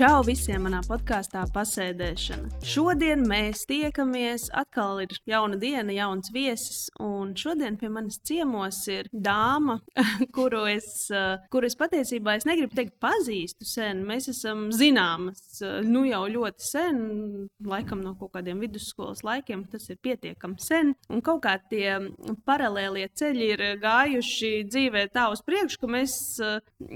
Čau visiem manā podkāstā pasēdēšana. Šodien mēs tiekamies. Atkal ir jauna diena, jauns viesis. Un šodien pie manis ciemos ir dāma, kuru es, eh, kuru es patiesībā es negribu teikt pazīstu sen. Mēs esam zināmas eh, nu jau ļoti sen, laikam no kaut kādiem vidusskolas laikiem. Tas ir pietiekami sen. Un kaut kā tie paralēlie ceļi ir gājuši dzīvē tā uz priekšu, ka mēs, eh,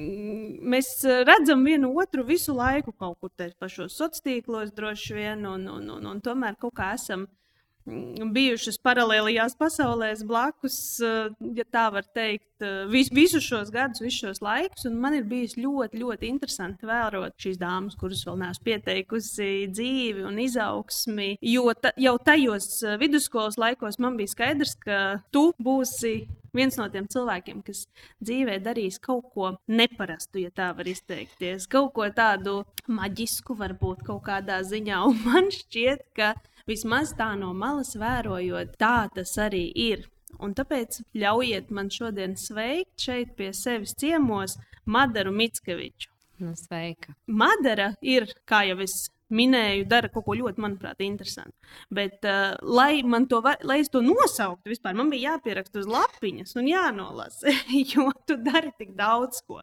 mēs redzam vienu otru visu laiku kaut kur pašos sociālos tīklos, droši vien, un, un, un, un tomēr kaut kā esam mm, bijušas paralēlajās pasaulēs blakus, eh, ja tā var teikt, eh, vis, visus šos gadus, visus šos laikus. Man ir bijis ļoti, ļoti interesanti vērot šīs dāmas, kuras vēl neesmu pieteikusi dzīvi un izaugsmi. Jo ta, jau tajos eh, vidusskolas laikos man bija skaidrs, ka tu būsi viens no tiem cilvēkiem, kas dzīvē darīs kaut ko neparastu, ja tā var izteikties, kaut ko tādu maģisku, varbūt kaut kādā ziņā. Un man šķiet, ka vismaz tā no malas vērojot, tā tas arī ir. Un tāpēc ļaujiet man šodien sveikt šeit pie sevis ciemos Madaru Mitskeviču. Nu, sveika. Madara ir, kā jau es minēju, dara kaut ko ļoti, manuprāt, interesantu. Bet, uh, lai to, var, lai es to nosauktu, vispār, man bija jāpieraksta uz lapiņas un jānolasa, jo tu dari tik daudz ko.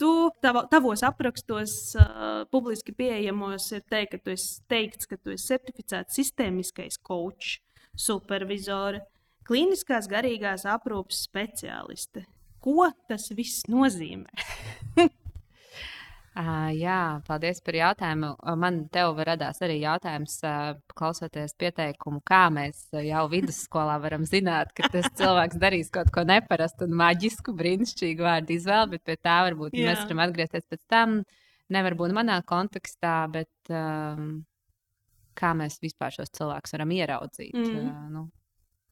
Tu tava, tavos aprakstos, uh, publiski pieejamos, ir teikt, ka tu esi teikts, ka tu esi certificēts sistēmiskais coach, supervizore, klīniskās garīgās aprūpes speciāliste. Ko tas viss nozīmē? Uh, jā, paldies par jautājumu. Man te radās arī jautājums, uh, klausoties pieteikumu, kā mēs jau vidusskolā varam zināt, ka tas cilvēks darīs kaut ko neparastu un maģisku, brīnišķīgu vārdu izvēli, bet pie tā varbūt jā. mēs varam atgriezties pēc tam. Nevar būt manā kontekstā, bet um, kā mēs vispār šos cilvēkus varam ieraudzīt, mm. uh, nu,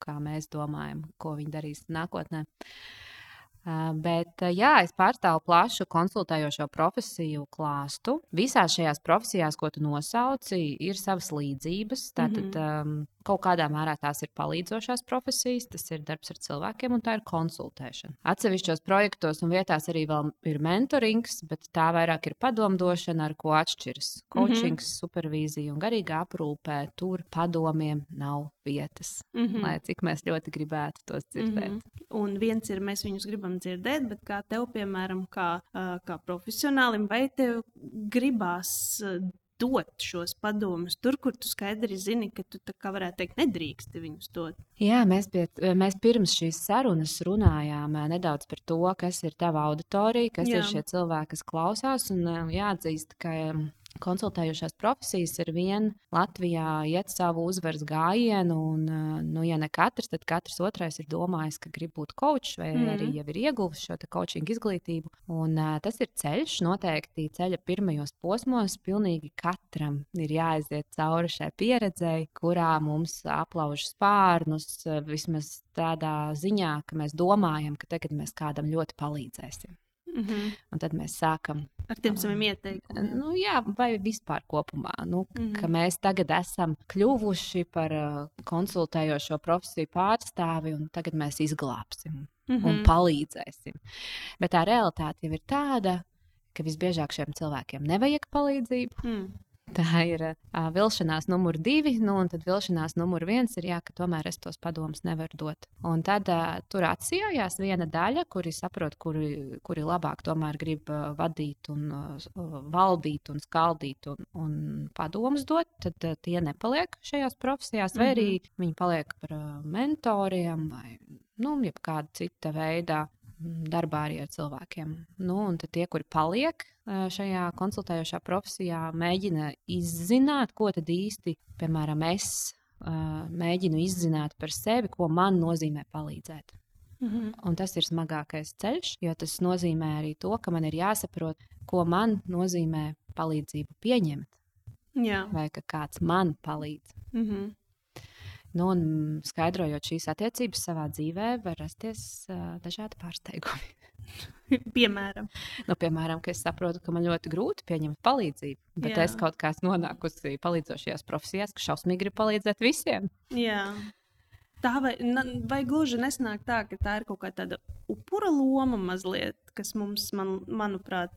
kā mēs domājam, ko viņi darīs nākotnē. Uh, Bet jā, es pārstāvu plašu konsultējošo profesiju klāstu. Visās šajās profesijās, ko tu nosauci, ir savas līdzības. Tātad mm -hmm. um, Kaut kādā mērā tās ir palīdzošās profesijas, tas ir darbs ar cilvēkiem, un tā ir konsultēšana. Atsevišķos projektos un vietās arī ir mentorings, bet tā vairāk ir padomdošana, ar ko atšķiras. Coaching, mm -hmm. supervīzija un garīgā aprūpē tur padomiem nav vietas. Mm -hmm. Lai cik mēs ļoti gribētu tos dzirdēt. Mm -hmm. Un viens ir, mēs viņus gribam dzirdēt, bet kā tev, piemēram, kā, kā profesionālim, vai tev gribās dot šos padomus tur, kur tu skaidri zini, ka tu tā kā varētu teikt, nedrīksti viņus dot. Jā, mēs, pie, mēs pirms šīs sarunas runājām nedaudz par to, kas ir tava auditorija, kas Jā. ir šie cilvēki, kas klausās. Un jāatzīst, ka konsultējušās profesijas ar vienu Latvijā iet savu uzvaras gājienu. Un, nu, ja ne katrs, tad katrs otrais ir domājis, ka grib būt coach vai mm. arī jau ir ieguvis šo coaching izglītību. Un, uh, tas ir ceļš, noteikti ceļa pirmajos posmos. Pilnīgi katram ir jāaiziet cauri šai pieredzei, kurā mums aplauž spārnus, vismaz tādā ziņā, ka mēs domājam, ka tagad mēs kādam ļoti palīdzēsim. Mm -hmm. Un tad mēs sākam ar tiem saviem ieteikumiem. Nu, jā, vai vispār kopumā. Nu, mm -hmm. Mēs tagad esam kļuvuši par uh, konsultējošo profesiju pārstāvi, un tagad mēs izglābsim mm -hmm. un palīdzēsim. Bet tā realitāte jau ir tāda, ka visbiežāk šiem cilvēkiem nevajag palīdzību. Mm. Tā ir uh, vilšanās numur divi, nu, un tad vilšanās numur viens ir, jā, ka tomēr es tos padomus nevaru dot. Un tad uh, tur atsijājās viena daļa, kuri saprot, kuri, kuri labāk tomēr grib uh, vadīt un uh, valdīt un skaldīt un, un padomus dot, tad uh, tie nepaliek šajās profesijās, vai mm -hmm. arī viņi paliek par uh, mentoriem vai nu, jebkāda cita veida darbā arī ar cilvēkiem. Nu, un tie, kuri paliek šajā konsultējošā profesijā, mēģina izzināt, ko tad īsti, piemēram, es mēģinu izzināt par sevi, ko man nozīmē palīdzēt. Mm -hmm. Un tas ir smagākais ceļš, jo tas nozīmē arī to, ka man ir jāsaprot, ko man nozīmē palīdzību pieņemt. Jā. Vai ka kāds man palīdz. Mm -hmm. Nu, un skaidrojot šīs attiecības savā dzīvē, var rasties uh, dažādi pārsteigumi. piemēram. Nu, piemēram, ka es saprotu, ka man ļoti grūti pieņemt palīdzību, bet Jā. es kaut kā esmu nonākusi palīdzošajās profesijās, ka šausmīgi gribu palīdzēt visiem. Jā. Tā vai, vai gluži nesnāk tā, ka tā ir kaut kāda upura loma mazliet, kas mums, man, manuprāt,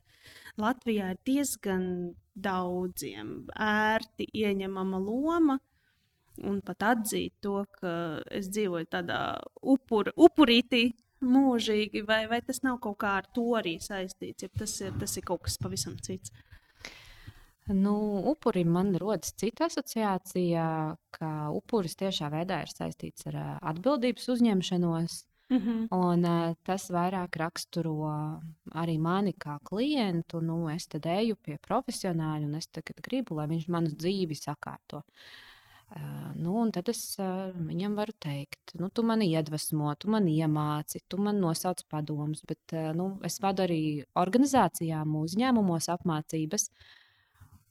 Latvijā ir diezgan daudziem ērti ieņemama loma. Un pat atzīt to, ka es dzīvoju tādā upur, upurītī mūžīgi, vai, vai tas nav kaut kā ar to arī saistīts, ja tas ir, tas ir kaut kas pavisam cits. Nu, upurim man rodas cita asociācija, ka upuris tiešā veidā ir saistīts ar atbildības uzņemšanos. Mm -hmm. Un, uh, tas vairāk raksturo arī mani kā klientu. Nu, es tad eju pie profesionāļa, un es gribu, lai viņš manu dzīvi sakārto. Uh, nu, tad es viņam varu teikt, nu, tu mani iedvesmo, tu man iemāci, tu man nosauc padomus, bet nu, es vadu arī organizācijām, uzņēmumos apmācības.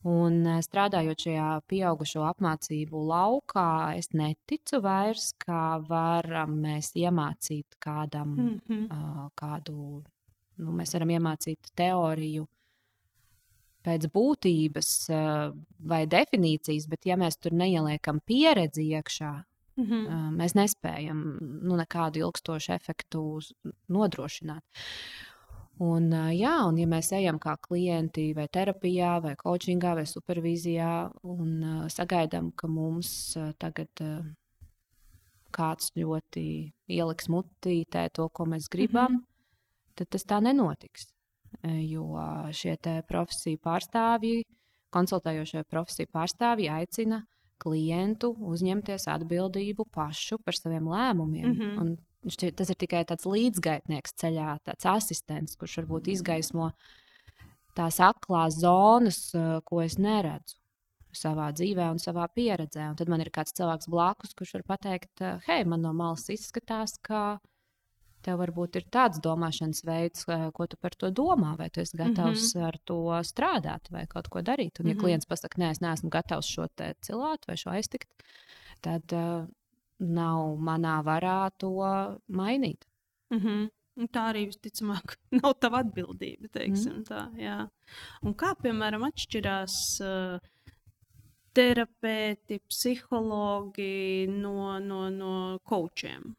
Un strādājot šajā pieaugušo apmācību laukā, es neticu vairs, kā varam mēs iemācīt kādam mm -hmm. kādu, nu, mēs varam iemācīt teoriju pēc būtības uh, vai definīcijas, bet ja mēs tur neieliekam pieredzi iekšā, mm -hmm. mēs nespējam nu, nekādu ilgstošu efektu nodrošināt. Un, jā, un ja mēs ejam kā klienti vai terapijā, vai coachingā, vai supervīzijā, un sagaidām, ka mums tagad kāds ļoti ieliks mutītē to, ko mēs gribam, mm -hmm. tad tas tā nenotiks. Jo šie profesiju pārstāvji, konsultējošie profesiju pārstāvji aicina klientu uzņemties atbildību pašu par saviem lēmumiem. Mm -hmm. Un Tas ir tikai tāds līdzgaitnieks ceļā, tāds asistents, kurš varbūt izgaismo tās aklās zonas, eh, ko es neredzu savā dzīvē un savā pieredzē. Un tad man ir kāds cilvēks blakus, kurš var pateikt, eh, hei, man no malas izskatās, ka tev varbūt ir tāds domāšanas veids, ko tu par to domā, vai tu esi gatavs mm -hmm. ar to strādāt vai kaut ko darīt. Un, ja mm -hmm. klients pasakā, nē, es neesmu gatavs šo cilvēku vai šo aiztikt, tad uh, nav manā varā to mainīt. Mm -hmm. Un tā arī visticamāk nav tava atbildība. Teiksim, mm. tā, jā. Un kā piemēram atšķirās uh, terapeiti, psihologi no, no, no kočiem?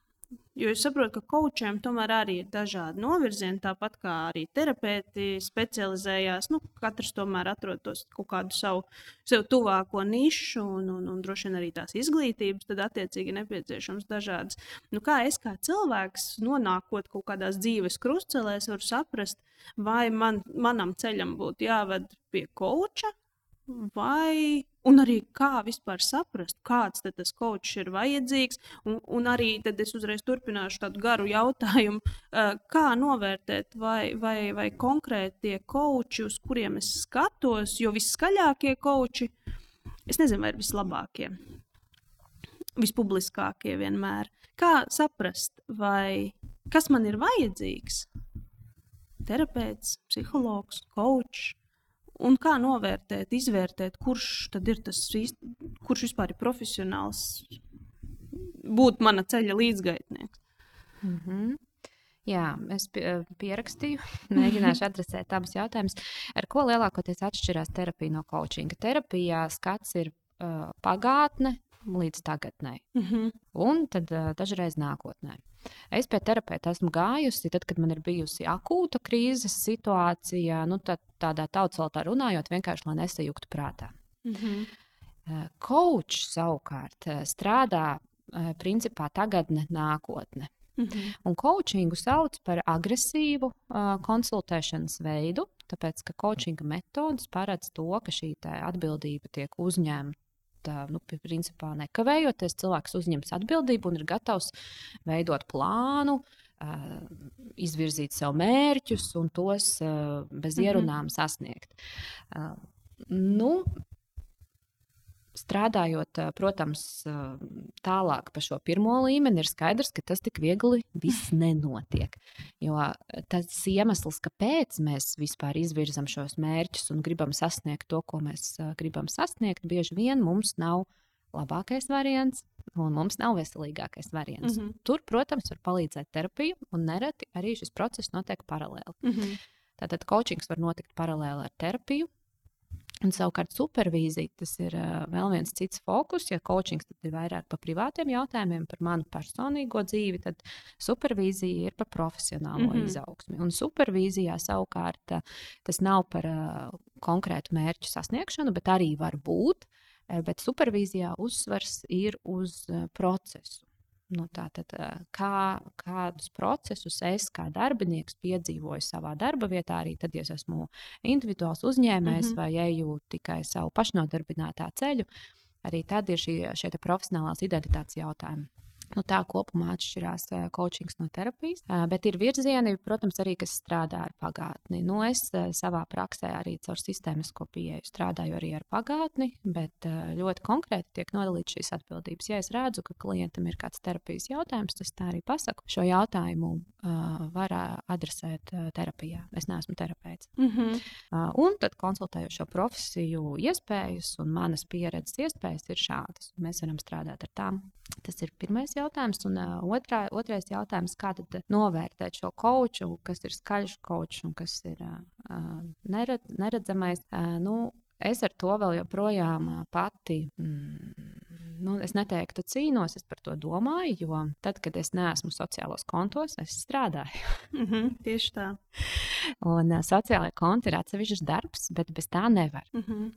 Jo es saprotu, ka kočiem tomēr arī ir dažādi novirzieni, tāpat kā arī terapeiti specializējās. Nu, katrs tomēr atrod tos kaut kādu savu sev tuvāko nišu, un, un, un droši vien arī tās izglītības, tad attiecīgi nepieciešams dažādas. Nu, kā es kā cilvēks, nonākot kaut kādās dzīves krustcelēs, varu saprast, vai man, manam ceļam būtu jāved pie koča vai arī kā vispār saprast, kāds tas kočs ir vajadzīgs. Un, un arī tad es uzreiz turpināšu tādu garu jautājumu, kā novērtēt, vai, vai, vai konkrēti tie koči, uz kuriem es skatos, jo viskaļākie koči, es nezinu, vai ir vislabākie, vispubliskākie vienmēr. Kā saprast, vai kas man ir vajadzīgs? Terapeits, psihologs, kočs Un kā novērtēt, izvērtēt, kurš tad ir tas, kurš vispār ir profesionāls, būt mana ceļa līdzgaitnieks? Mm -hmm. Jā, es pierakstīju, mēģināšu adresēt abus jautājumus. Ar ko lielākoties atšķirās terapija no coachinga? Terapijā skats ir uh, pagātne līdz tagadnei, mm -hmm. un tad uh, dažreiz nākotnē. Es pie terapeita esmu gājusi, tad, kad man ir bijusi akūta krīzes situācija, nu, tā, tādā tautsvaldā runājot, vienkārši lai nesajuktu prātā. Mm -hmm. Coach savukārt eh, strādā principā tagadne, nākotne. Mm -hmm. Un coachingu sauc par agresīvu uh, konsultēšanas veidu, tāpēc ka coachinga metodas paredz to, ka šī atbildība tiek uzņemta nu, principā nekavējoties, cilvēks uzņems atbildību un ir gatavs veidot plānu, uh, izvirzīt sev mērķus un tos uh, bez mhm. ierunām sasniegt. Uh, nu, strādājot, protams, tālāk pa šo pirmo līmeni, ir skaidrs, ka tas tik viegli viss nenotiek. Jo tas iemesls, kāpēc mēs vispār izvirzam šos mērķus un gribam sasniegt to, ko mēs gribam sasniegt, bieži vien mums nav labākais variants. Un mums nav veselīgākais variants. Mm -hmm. Tur, protams, var palīdzēt terapija, un nereti arī šis process notiek paralēli. Mm -hmm. Tātad coachings var notikt paralēli ar terapiju, Un savukārt supervīzija tas ir vēl viens cits fokus. Ja coachings ir vairāk par privātiem jautājumiem, par manu personīgo dzīvi, tad supervīzija ir par profesionālo mm -hmm. izaugsmi. Un supervīzijā savukārt tas nav par konkrētu mērķu sasniegšanu, bet arī var būt. Bet supervīzijā uzsvars ir uz procesu. Nu, tātad, kā, kādus procesus es kā darbinieks piedzīvoju savā darba vietā, arī tad, ja es esmu individuāls uzņēmējs mm -hmm. vai eju tikai savu pašnodarbinātā ceļu, arī tad ir šie, šie profesionālās identitātes jautājumi. Nu, tā kopumā atšķirās coachings no terapijas. Bet ir virzieni, protams, arī kas strādā ar pagātni. Nu, es savā praksē arī caur sistēmisko pieeju strādāju arī ar pagātni, bet ļoti konkrēti tiek nodalīts šīs atbildības. Ja es redzu, ka klientam ir kāds terapijas jautājums, tas tā arī pasaku. Šo jautājumu var adresēt terapijā. Es neesmu terapeits. Mm -hmm. un tad konsultējošo profesiju iespējas un manas pieredzes iespējas ir šādas. Mēs varam strādāt ar tām. Tas ir pirmais jautājums. Un uh, otrā, otrais jautājums, kā tad novērtēt šo koču, kas ir skaļš kočs un kas ir uh, neredz, neredzamais. Uh, nu, es ar to vēl joprojām pati. Mm, nu, es neteiktu, cīnos, es par to domāju, jo tad, kad es neesmu sociālos kontos, es strādāju. mm -hmm, tieši tā. Un uh, sociālai konti ir atsevišķs darbs, bet bez tā nevar. Mm -hmm.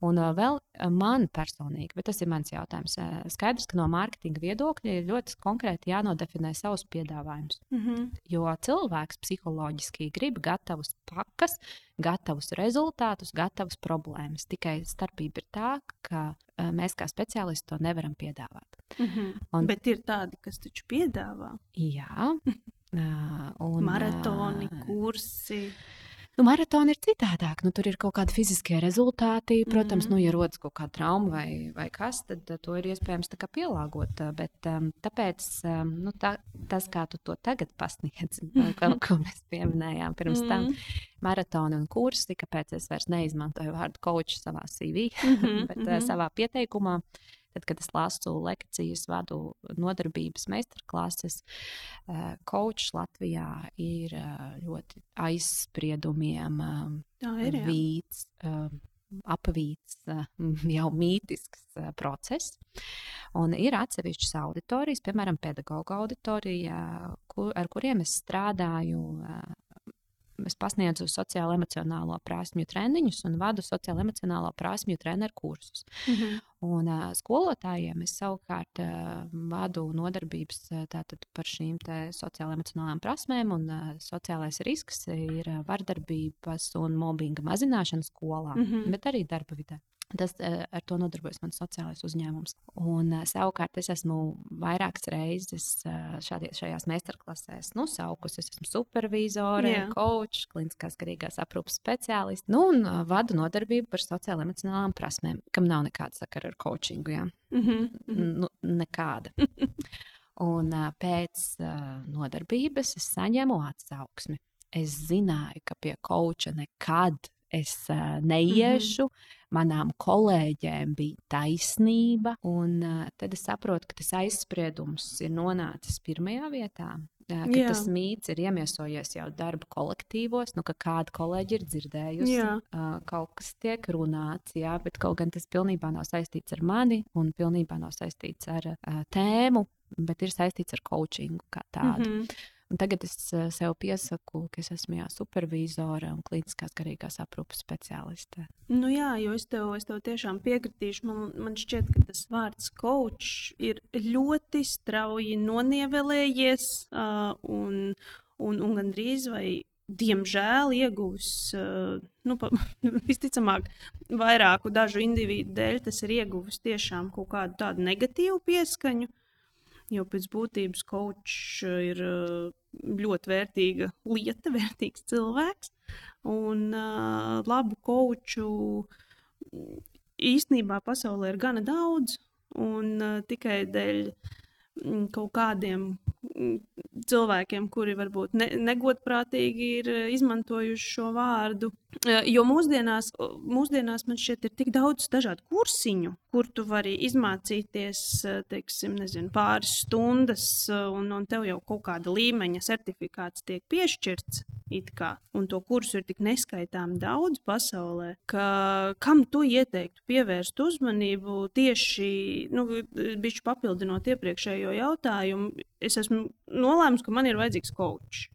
Un uh, vēl uh, man personīgi, bet tas ir mans jautājums. Uh, skaidrs, ka no mārketinga viedokļa ir ļoti konkrēti jānodefinē savus piedāvājumus. Mm -hmm. Jo cilvēks psiholoģiski grib gatavus pakas, gatavus rezultātus, gatavus problēmas. Tikai starpība ir tā, ka uh, mēs kā speciālisti to nevaram piedāvāt. Mm -hmm. Un, bet ir tādi, kas taču piedāvā. Jā. Un, Maratoni, kursi. Nu, maratona ir citādāk. Nu, tur ir kaut kādi fiziskie rezultāti. Protams, mm -hmm. nu, ja rodas kaut kāda trauma vai, vai kas, tad uh, to ir iespējams pielāgot. Bet um, tāpēc um, nu, tā, tas, kā tu to tagad pasniedz, kaut ko mēs pieminējām pirms mm -hmm. tam, maratona un kursi, kāpēc es vairs neizmantoju vārdu coach savā CV, mm -hmm. bet uh, savā pieteikumā. Tad, kad es lasu lekcijas, vadu nodarbības meistarklases, kočs eh, Latvijā ir eh, ļoti aizspriedumiem ir, vīts. Apvīts, jau mītisks process. Un ir atsevišķas auditorijas, piemēram, pedagoģa auditorija, kur, ar kuriem es strādāju es pasniedzu sociālo emocionālo prasmju treniņus un vadu sociālo emocionālo prasmju treneru kursus. Mm -hmm. Un uh, skolotājiem es savukārt uh, vadu nodarbības uh, par šīm sociālajām emocionālām prasmēm, un uh, sociālais risks ir vardarbības un mobbinga mazināšana skolā, mm -hmm. bet arī darba vidē. Tas eh, ar to nodarbojas mans sociālais uzņēmums. Un, eh, savukārt, es esmu vairākas reizes eh, šādie, šajās meistarklasēs nu, saukusi. Es esmu supervizore, coach, kliniskās garīgās aprūpes speciālists nu, un vadu nodarbību par sociālajām emocionālām prasmēm, kam nav nekāda sakara ar coachingu. Ja? Mm -hmm. nu, nekāda. un pēc nodarbības es saņemu atsauksmi. Es zināju, ka pie koča nekad es uh, neiešu. Mm -hmm. Manām kolēģēm bija taisnība, un uh, tad es saprotu, ka tas aizspriedums ir nonācis pirmajā vietā. Uh, ka Jā. tas mīts ir iemiesojies jau darba kolektīvos, nu, ka kāda kolēģi ir dzirdējusi, jā. uh, kaut kas tiek runāts, jā, bet kaut gan tas pilnībā nav saistīts ar mani un pilnībā nav saistīts ar uh, tēmu, bet ir saistīts ar coachingu kā tādu. Mm -hmm. Un tagad es eh, sev piesaku, ka es esmu jā, supervizore un klīniskās garīgās aprūpes speciāliste. Nu jā, jo es tev, es tev tiešām piekritīšu. Man, man šķiet, ka tas vārds coach ir ļoti strauji nonievelējies uh, un, un, un gandrīz vai diemžēl ieguvis, uh, nu, pa, visticamāk, vairāku dažu individu dēļ, tas ir ieguvis tiešām kaut kādu tādu negatīvu pieskaņu. Jo pēc būtības kočs ir ļoti vērtīga lieta, vērtīgs cilvēks. Un uh, labu koču īstenībā pasaulē ir gana daudz, un uh, tikai dēļ kaut kādiem cilvēkiem, kuri varbūt ne, negodprātīgi ir eh, izmantojuši šo vārdu. Eh, jo mūsdienās, mūsdienās man šķiet, ir tik daudz dažādu kursiņu, kur tu vari izmācīties eh, teiksim, nezinu, pāris stundas, un, un tev jau kaut kāda līmeņa certifikāts tiek piešķirts. Un to kursu ir tik neskaitām daudz pasaulē, ka kam tu ieteiktu pievērst uzmanību tieši nu, papildinot iepriekšējo jautājumu. Es esmu nolēmusi, ka man ir vajadzīgs coach.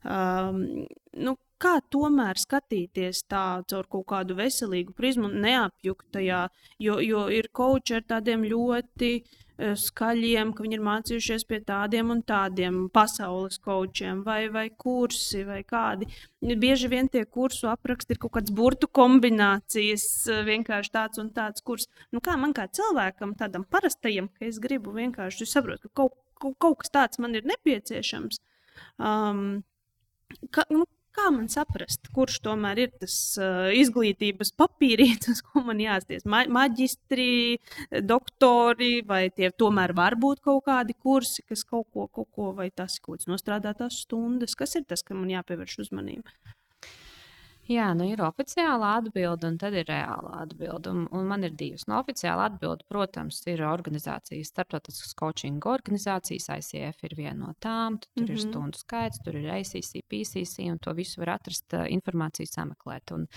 Um, nu, kā tomēr skatīties tā caur kaut kādu veselīgu prizmu, neapjukt tajā, jo, jo ir koči ar tādiem ļoti uh, skaļiem, ka viņi ir mācījušies pie tādiem un tādiem pasaules kočiem, vai, vai kursi, vai kādi. Bieži vien tie kursu apraksti ir kaut kādas burtu kombinācijas, e, vienkārši tāds un tāds kurs. Nu, kā man kā cilvēkam, tādam parastajam, ka es gribu vienkārši saprot, ka kaut, kaut, kas tāds man ir nepieciešams. Um, ka, nu, kā man saprast, kurš tomēr ir tas uh, izglītības papīrītis, ko man jāsties? Ma maģistri, doktori, vai tie tomēr var būt kaut kādi kursi, kas kaut ko, kaut ko vai tas ir kaut kāds nostrādātās stundas? Kas ir tas, kam man jāpievērš uzmanība? Jā, nu ir oficiāla atbilde, un tad ir reāla atbilde. Un, un man ir divas. No nu, oficiāla atbilde, protams, ir organizācijas, starptautiskas coaching organizācijas. ICF ir viena no tām. Tur mm -hmm. ir mhm. stundu skaits, tur ir ACC, PCC, un to visu var atrast, uh, informāciju sameklēt. Un,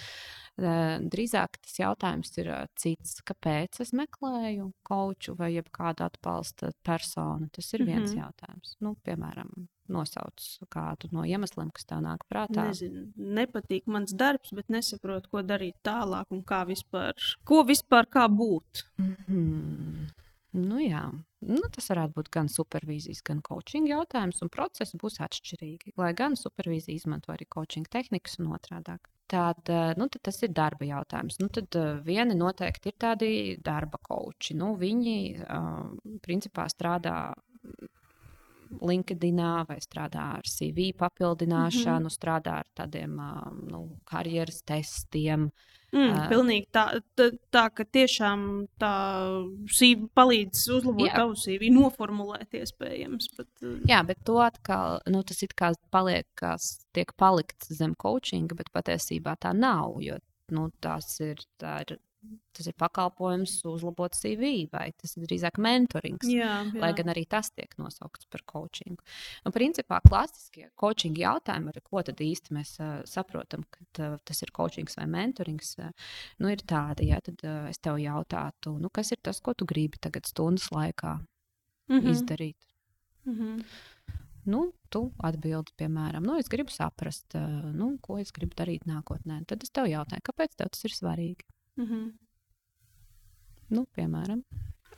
uh, drīzāk tas jautājums ir uh, cits, kāpēc es meklēju coachu vai kādu atbalsta personu. Tas ir viens mm -hmm. jautājums. Nu, piemēram, nosauc kādu no iemesliem, kas tev nāk prātā? Nezinu, nepatīk mans darbs, bet nesaprotu, ko darīt tālāk un kā vispār, ko vispār kā būt. Mm -hmm. Nu, jā. Nu, tas varētu būt gan supervīzijas, gan coaching jautājums, un procesi būs atšķirīgi. Lai gan supervīzija izmanto arī coaching tehnikas un otrādi. Tad, eh, nu, tad tas ir darba jautājums. Nu, tad uh, vieni noteikti ir tādi darba koči. Nu, viņi uh, principā strādā LinkedIn vai strādā ar CV papildināšanu, mm -hmm. strādā ar tādiem nu, karjeras testiem. Mm, uh, pilnīgi tā, tā, tā, ka tiešām tā CV palīdz uzlabot jā. tavu CV, noformulēt iespējams. Bet, uh... Jā, bet to atkal, nu, tas it kā paliek, kas tiek palikts zem coachinga, bet patiesībā tā nav, jo, nu, tās ir, tā ir tas ir pakalpojums uzlabot CV, vai tas ir drīzāk mentorings. Jā, jā. Lai gan arī tas tiek nosaukts par coachingu. Un, principā, klasiskie coaching jautājumi, ar ko tad īsti mēs uh, saprotam, ka uh, tas ir coachings vai mentorings, uh, nu, ir tādi, ja tad uh, es tev jautātu, nu, kas ir tas, ko tu gribi tagad stundas laikā mm -hmm. izdarīt. Mm -hmm. Nu, tu atbildi, piemēram, nu, es gribu saprast, uh, nu, ko es gribu darīt nākotnē. Tad es tev jautāju, kāpēc tev tas ir svarīgi? Mm -hmm. Nu, piemēram.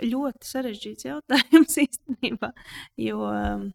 Ļoti sarežģīts jautājums īstenībā. Jo, um,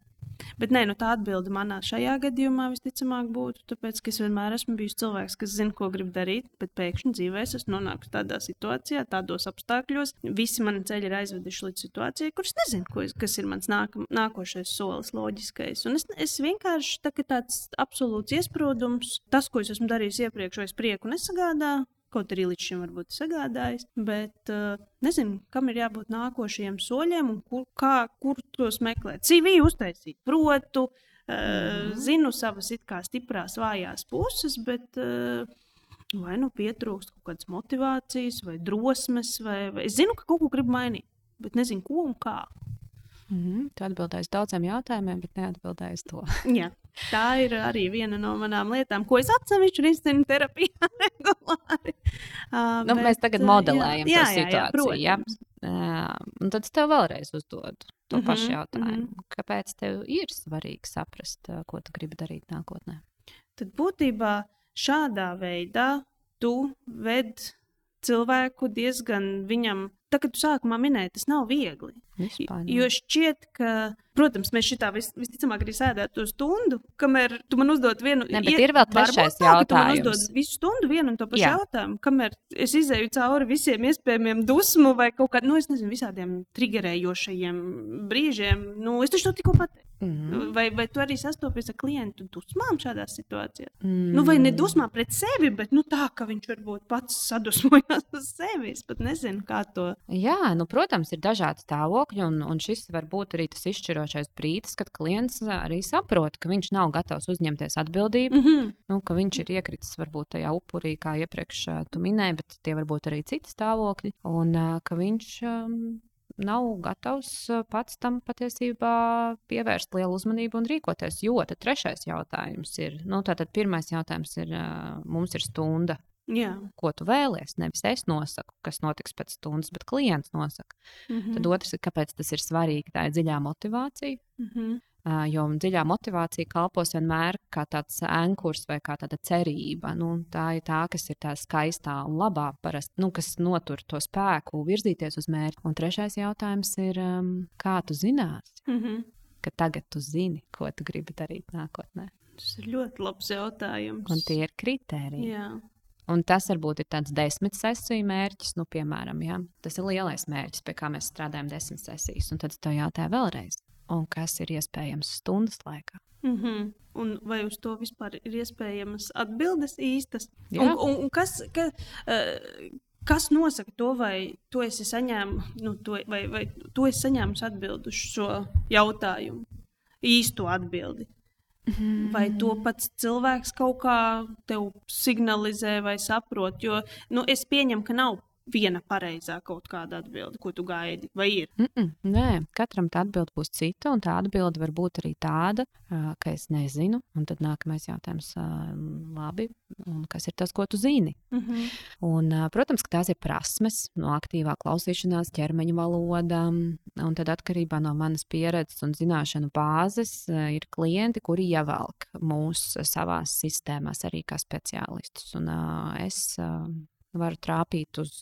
bet nē, nu, tā atbilde manā šajā gadījumā visticamāk būtu, tāpēc, ka es vienmēr esmu bijis cilvēks, kas zina, ko grib darīt, bet pēkšņi dzīvē es esmu nonākusi tādā situācijā, tādos apstākļos. Visi mani ceļi ir aizveduši līdz situācijai, kuras nezinu, ko es, kas ir mans nāk, nākošais solis, loģiskais. Un es, es vienkārši tā, tāds absolūts iesprūdums, tas, ko es esmu darījis iepriekš, vai es prieku nesagādāju Kaut arī līdz šim varbūt sagādājis, bet uh, nezinu, kam ir jābūt nākošajiem soļiem un kur, kā, kur tos meklēt. CV uztaisīt, protu, uh, mm. zinu savas it kā stiprās, vājās puses, bet uh, vai nu pietrūkst kaut kādas motivācijas vai drosmes, vai, vai es zinu, ka kaut ko gribu mainīt, bet nezinu, ko un kā. Mm -hmm. Tu atbildēji uz daudziem jautājumiem, bet neatbildēji uz to. Jā, tā ir arī viena no manām lietām, ko es atsevišķi risinu terapijā regulāri. Uh, nu, bet, mēs tagad modelējam jā, to jā, situāciju. Jā, jā. Uh, un tad es tev vēlreiz uzdodu to mm -hmm, pašu jautājumu. Mm -hmm. Kāpēc tev ir svarīgi saprast, ko tu gribi darīt nākotnē? Tad būtībā šādā veidā tu ved cilvēku diezgan viņam tā kā tu sākumā minēji, tas nav viegli. Vispār, jo šķiet, ka, protams, mēs šitā vis, visticamāk arī sēdētu to stundu, kamēr tu man uzdod vienu ne, bet ir vēl trešais tā, jautājums. Tu man uzdod visu stundu vienu un to pašu Jā. jautājumu, kamēr es izēju cauri visiem iespējamiem dusmu vai kaut kādiem, nu, es nezinu, visādiem triggerējošajiem brīžiem. Nu, es taču to tikko pateicu. Mm -hmm. vai, vai tu arī sastopies ar klientu dusmām šādā situācijā? Mm -hmm. nu, vai ne dusmā pret sevi, bet nu, tā, ka viņš varbūt pats sadusmojās uz sevi. Es pat nezinu, kā to. Jā, nu, protams, ir dažādi stāvokļi, un, un šis var būt arī tas izšķirošais brīdis, kad klients arī saprot, ka viņš nav gatavs uzņemties atbildību, mm -hmm. nu, ka viņš ir iekritis varbūt tajā upurī, kā iepriekš tu minēji, bet tie var būt arī citi stāvokļi, un ka viņš. Um, nav gatavs pats tam patiesībā pievērst lielu uzmanību un rīkoties. Jo tad trešais jautājums ir, nu, tātad pirmais jautājums ir, mums ir stunda. Jā. Ko tu vēlies? Nevis es nosaku, kas notiks pēc stundas, bet klients nosaka. Mm -hmm. Tad otrs ir, kāpēc tas ir svarīgi. Tā ir dziļā motivācija. Mm -hmm. Jo dziļā motivācija kalpos vienmēr kā tāds ankurs vai kā tāda cerība. Nu, tā ir tā, kas ir tā skaistā un labā, parasti, nu, kas notur to spēku virzīties uz mērķi. Un trešais jautājums ir, kā tu zināsi, mm -hmm. ka tagad tu zini, ko tu gribi darīt nākotnē? Tas ir ļoti labs jautājums. Un tie ir kriteriji. Jā. Un tas varbūt ir tāds desmit sesiju mērķis, nu, piemēram, ja? tas ir lielais mērķis, pie kā mēs strādājam desmit sesijas. Un tad es to jautāju vēlreiz, un kas ir iespējams stundas laikā. Mm -hmm. Un vai uz to vispār ir iespējamas atbildes īstas? Jā. Un, un, un kas, ka, uh, kas nosaka to, vai tu esi saņēmis, nu, to, vai, vai tu esi saņēmis atbildi uz šo jautājumu? Īsto atbildi. Vai to pats cilvēks kaut kā tev signalizē vai saprot? Jo nu, es pieņemu, ka nav viena pareizā kaut kāda atbilde, ko tu gaidi, vai ir? Mm -mm, nē, katram tā atbilde būs cita, un tā atbilde var būt arī tāda, ka es nezinu. Un tad nākamais jautājums, labi, kas ir tas, ko tu zini? Mm -hmm. un, protams, ka tās ir prasmes, no aktīvā klausīšanās, ķermeņa valoda, un tad atkarībā no manas pieredzes un zināšanu bāzes ir klienti, kuri ievelk mūs savās sistēmās arī kā speciālistus. Un, es varu trāpīt uz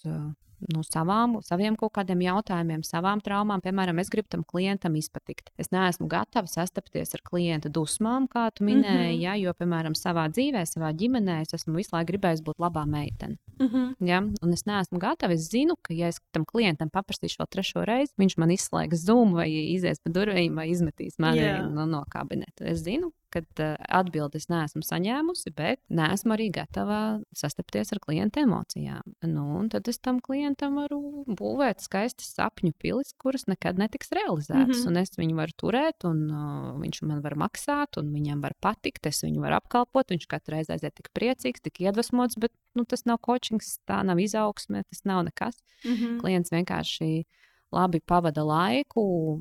nu, savām, saviem kaut kādiem jautājumiem, savām traumām. Piemēram, es gribu tam klientam izpatikt. Es neesmu gatava sastapties ar klienta dusmām, kā tu minēji, mm -hmm. ja, jo, piemēram, savā dzīvē, savā ģimenē es esmu visu laiku gribējis būt labā meitene. Mm -hmm. ja, un es neesmu gatava. Es zinu, ka, ja es tam klientam paprasīšu vēl trešo reizi, viņš man izslēgs zūmu vai izies pa durvīm vai izmetīs mani yeah. no, no kabineta. Es zinu, kad uh, atbildes neesmu saņēmusi, bet neesmu arī gatava sastapties ar klienta emocijām. Nu, tad es tam klientam varu būvēt skaistas sapņu pilis, kuras nekad netiks realizētas. Mm -hmm. Es viņu varu turēt, un uh, viņš man var maksāt, un viņam var patikt, es viņu varu apkalpot. Viņš katru reizi aiziet tik priecīgs, tik iedvesmots, bet nu, tas nav coachings, tā nav izaugsme, tas nav nekas. Mm -hmm. Klients vienkārši labi pavada laiku,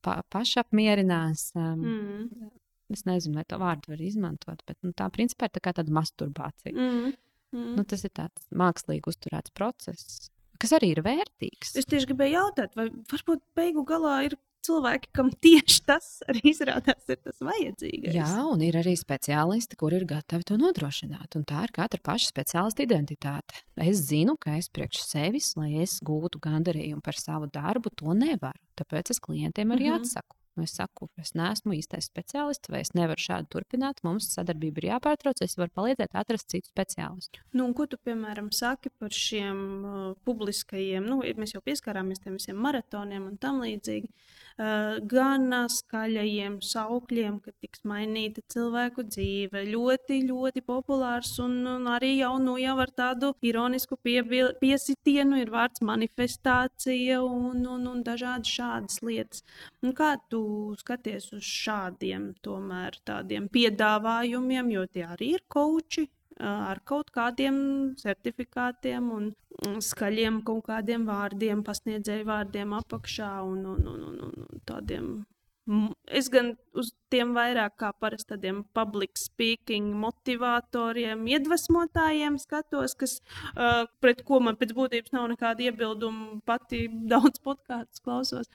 pa, pašapmierinās. Um, mm. Es nezinu, vai to vārdu var izmantot, bet nu, tā principā ir tā kā tāda masturbācija. Mm. Mm. Nu, tas ir tāds mākslīgi uzturēts process, kas arī ir vērtīgs. Es tieši gribēju jautāt, vai varbūt beigu galā ir cilvēki, kam tieši tas arī izrādās ir tas vajadzīgais. Jā, un ir arī speciālisti, kuri ir gatavi to nodrošināt. Un tā ir katra paša speciālista identitāte. Es zinu, ka es priekš sevis, lai es gūtu gandarījumu par savu darbu, to nevaru. Tāpēc es klientiem arī mm -hmm. atsaku. Nu, es saku, es neesmu īstais speciālists, vai es nevaru šādi turpināt. Mums sadarbība ir jāpārtrauc, es varu palīdzēt atrast citu speciālistu. Nu, ko tu, piemēram, saki par šiem uh, publiskajiem, nu, mēs jau pieskārāmies tiem visiem maratoniem un tam līdzīgi. Uh, gan uh, skaļajiem saukļiem, ka tiks mainīta cilvēku dzīve. Ļoti, ļoti populārs un, un arī jau, nu, jau ar tādu ironisku piebil, piesitienu ir vārds manifestācija un, un, un dažādi šādas lietas. Un kā tu tu skaties uz šādiem tomēr tādiem piedāvājumiem, jo tie arī ir koči ar kaut kādiem certifikātiem un skaļiem kaut kādiem vārdiem, pasniedzēju vārdiem apakšā un, un, un, un, un tādiem. Es gan uz tiem vairāk kā parasti tādiem public speaking motivatoriem, iedvesmotājiem skatos, kas, uh, pret ko man pēc būtības nav nekāda iebilduma. Pati daudz podkāstus klausos.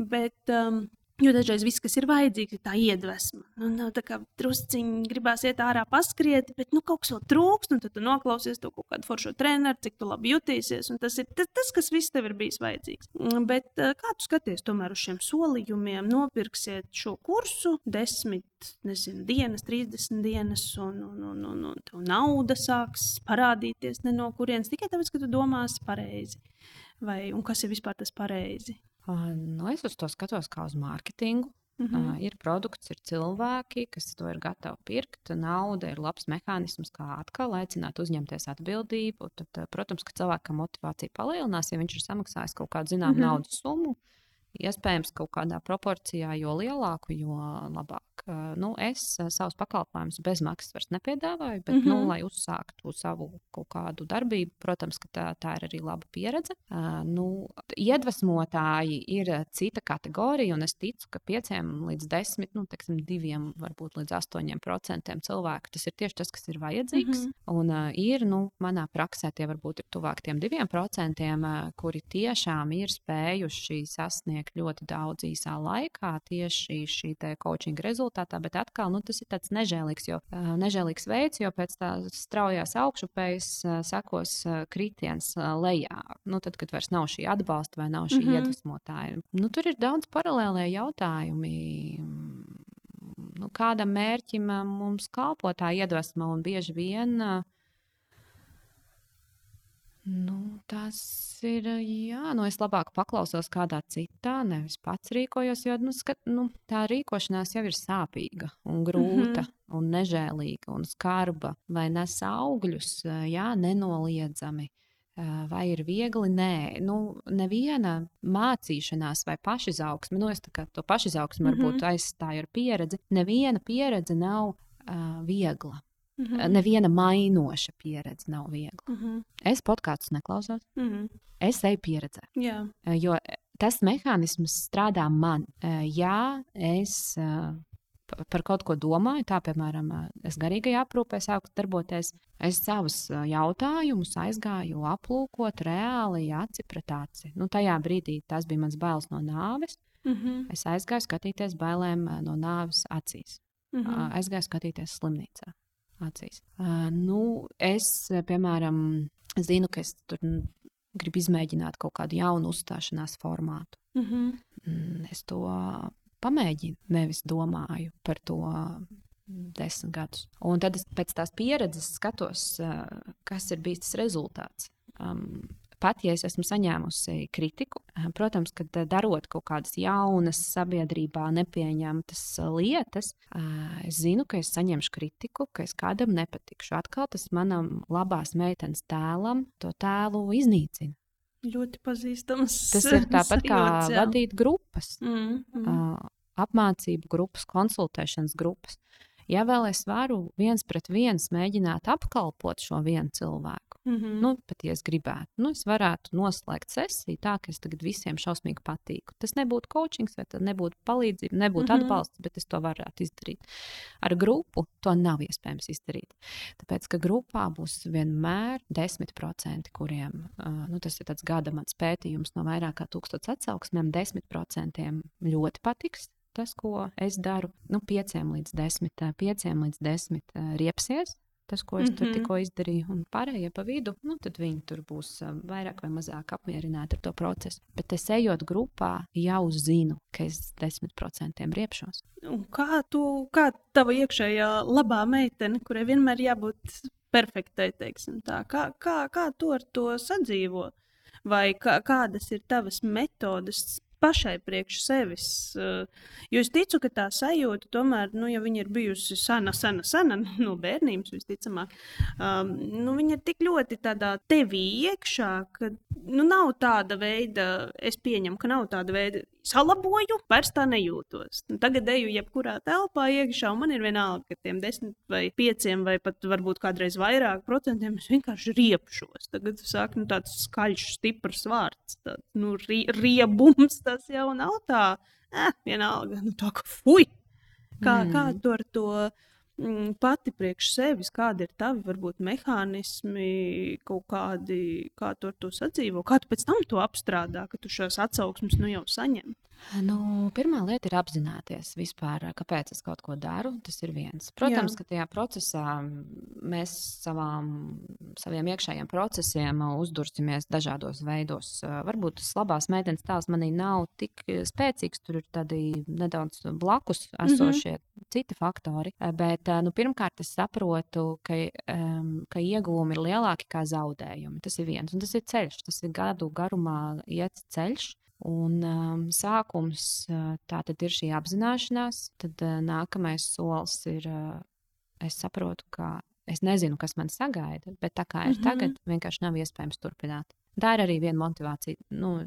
Bet, um, Jo dažreiz viss, kas ir vajadzīgs, ir tā iedvesma. Nu, nav tā kā drusciņi gribās iet ārā, paskriet, bet nu, kaut kas vēl trūkst. Tad tu noklausies to kaut kādu foršu treneru, cik tu labi jutīsies. Tas ir tas, tas, kas viss tev ir bijis vajadzīgs. Mm, bet eh, kā tu skaties tomēr uz šiem solījumiem? Nopirksiet šo kursu desmit nezinu, dienas, 30 dienas, un, un, un, un, un tev nauda sāks parādīties no kurienes tikai tāpēc, ka tu domāsi pareizi. Vai, un kas ir vispār tas pareizi? Nu, es uz to skatos kā uz mārketingu. Mm -hmm. ir produkts, ir cilvēki, kas to ir gatavi pirkt. Nauda ir labs mehānisms, kā atkal aicināt uzņemties atbildību. Tad, protams, ka cilvēkam motivācija palielinās, ja viņš ir samaksājis kaut kādu zināmu mm -hmm. naudas summu. Iespējams, kaut kādā proporcijā, jo lielāku, jo labāk ka nu, es savus pakalpojumus bez maksas vairs nepiedāvāju, bet, mm -hmm. nu, mhm. lai uzsāktu savu kaut kādu darbību, protams, tā, tā ir arī laba pieredze. Uh, nu, iedvesmotāji ir cita kategorija, un es ticu, ka pieciem līdz desmit, nu, teiksim, diviem, varbūt līdz astoņiem procentiem cilvēku tas ir tieši tas, kas ir vajadzīgs. Mm -hmm. Un uh, ir, nu, manā praksē tie varbūt ir tuvāk tiem diviem procentiem, uh, kuri tiešām ir spējuši sasniegt ļoti daudz īsā laikā tieši šī coaching rezultātā, bet atkal nu, tas ir tāds nežēlīgs, jo, uh, nežēlīgs veids, jo pēc tā straujās augšupejas uh, sekos uh, kritiens lejā. Nu, tad, kad vairs nav šī atbalsta vai nav šī mm -hmm. iedvesmotāja. Nu, tur ir daudz paralēlē jautājumi nu, kādam mērķim mums kalpo tā iedvesma, un bieži vien uh, Nu, tas ir. Jā, nu es labāk paklausos kādā citā, nevis pats rīkojos. Jo nu, skat, nu, tā rīkošanās jau ir sāpīga, un grūta, mm -hmm. un nežēlīga un skarba. Vai nes augļus, jā, nenoliedzami. Vai ir viegli? Nē, nu, neviena mācīšanās vai pašizaugsme, nu, es to pašizaugsmu mm -hmm. varbūt aizstāju ar pieredzi. Neviena pieredze nav uh, viegla. Mm -hmm. Neviena mainoša pieredze nav viegla. Mm -hmm. Es podkāstus neklausos. Mm -hmm. Es eju pieredzē. Jā. Jo tas mehānisms strādā man. Ja es par kaut ko domāju, tā piemēram, es garīgajā aprūpē sāku darboties, es savus jautājumus aizgāju aplūkot reāli aci pret aci. Nu, tajā brīdī tas bija mans bailes no nāves. Mm -hmm. Es aizgāju skatīties bailēm no nāves acīs. Mm -hmm. Aizgāju skatīties slimnīcā acīs. Uh, nu, es, piemēram, zinu, ka es tur gribu izmēģināt kaut kādu jaunu uzstāšanās formātu. Mm -hmm. Es to pamēģinu, nevis domāju par to desmit gadus. Un tad es pēc tās pieredzes skatos, kas ir bijis tas rezultāts. Um, pat ja es esmu saņēmusi kritiku, eh, protams, ka eh, darot kaut kādas jaunas, sabiedrībā nepieņemtas eh, lietas, es zinu, ka es saņemšu kritiku, ka es kādam nepatikšu. Atkal tas manam labās meitenes tēlam to tēlu iznīcina. Ļoti pazīstams. Tas ir tāpat kā jā. vadīt grupas, mm, mm. apmācību grupas, konsultēšanas grupas. Ja vēl es varu viens pret viens mēģināt apkalpot šo vienu cilvēku, Mm -hmm. nu, pat ja es gribētu, nu, es varētu noslēgt sesiju tā, ka es tagad visiem šausmīgi patīku. Tas nebūtu coaching, vai tas nebūtu palīdzība, nebūtu mm -hmm. atbalsts, bet es to varētu izdarīt. Ar grupu to nav iespējams izdarīt. Tāpēc, ka grupā būs vienmēr 10%, kuriem nu, tas ir gada mans pētījums no vairāk kā tūkstotis atsauksmēm, 10% ļoti patiks tas, ko es daru, nu, 5 līdz 10, 5 līdz 10 riepsies, tas, ko es mm -hmm. tur mhm. tikko izdarīju, un pārējie pa vidu, nu, tad viņi tur būs vairāk vai mazāk apmierināti ar to procesu. Bet es ejot grupā, jau zinu, ka es desmit procentiem riepšos. Un kā tu, kā tava iekšējā labā meitene, kurai vienmēr jābūt perfektai, teiksim tā, kā, kā, kā tu ar to sadzīvo? Vai kā, kādas ir tavas metodes pašai priekš sevis. Eh, jo es ticu, ka tā sajūta, tomēr, nu, ja viņa ir bijusi sena, sena, sena no bērnības, visticamāk, um, nu, viņa ir tik ļoti tādā tevī iekšā, ka nu, nav tāda veida, es pieņemu, ka nav tāda veida, salaboju, vairs tā nejūtos. Nu, tagad eju jebkurā telpā iekšā, un man ir vienalga, ka tiem desmit vai pieciem vai pat varbūt kādreiz vairāk procentiem es vienkārši riepšos. Tagad sāk nu, tāds skaļš, stiprs vārds, tāds nu, riebums tas jau nav tā, eh, vienalga, nu, tā kā fuj! Kā, mm. kā tu ar to pati priekš sevis, kādi ir tavi varbūt mehānismi, kaut kādi, kā tu ar to sadzīvo, kā tu pēc tam to apstrādā, ka tu šos atsauksmes nu jau saņem? Nu, pirmā lieta ir apzināties, vispār, kāpēc es kaut ko daru. Tas ir viens. Protams, Jā. ka tajā procesā mēs savām, saviem iekšējiem procesiem uzdursimies dažādos veidos. Varbūt tas labās meitenes tēls manī nav tik spēcīgs, tur ir tādi nedaudz blakus esošie mm -hmm. citi faktori. Bet nu, pirmkārt, es saprotu, ka, um, ka iegūmi ir lielāki kā zaudējumi. Tas ir viens, un tas ir ceļš, tas ir gadu garumā iet ceļš. Un um, sākums uh, tā tad ir šī apzināšanās, tad uh, nākamais solis ir, uh, es saprotu, ka es nezinu, kas man sagaida, bet tā kā ir mm -hmm. tagad, vienkārši nav iespējams turpināt. Tā ir arī viena motivācija. Nu,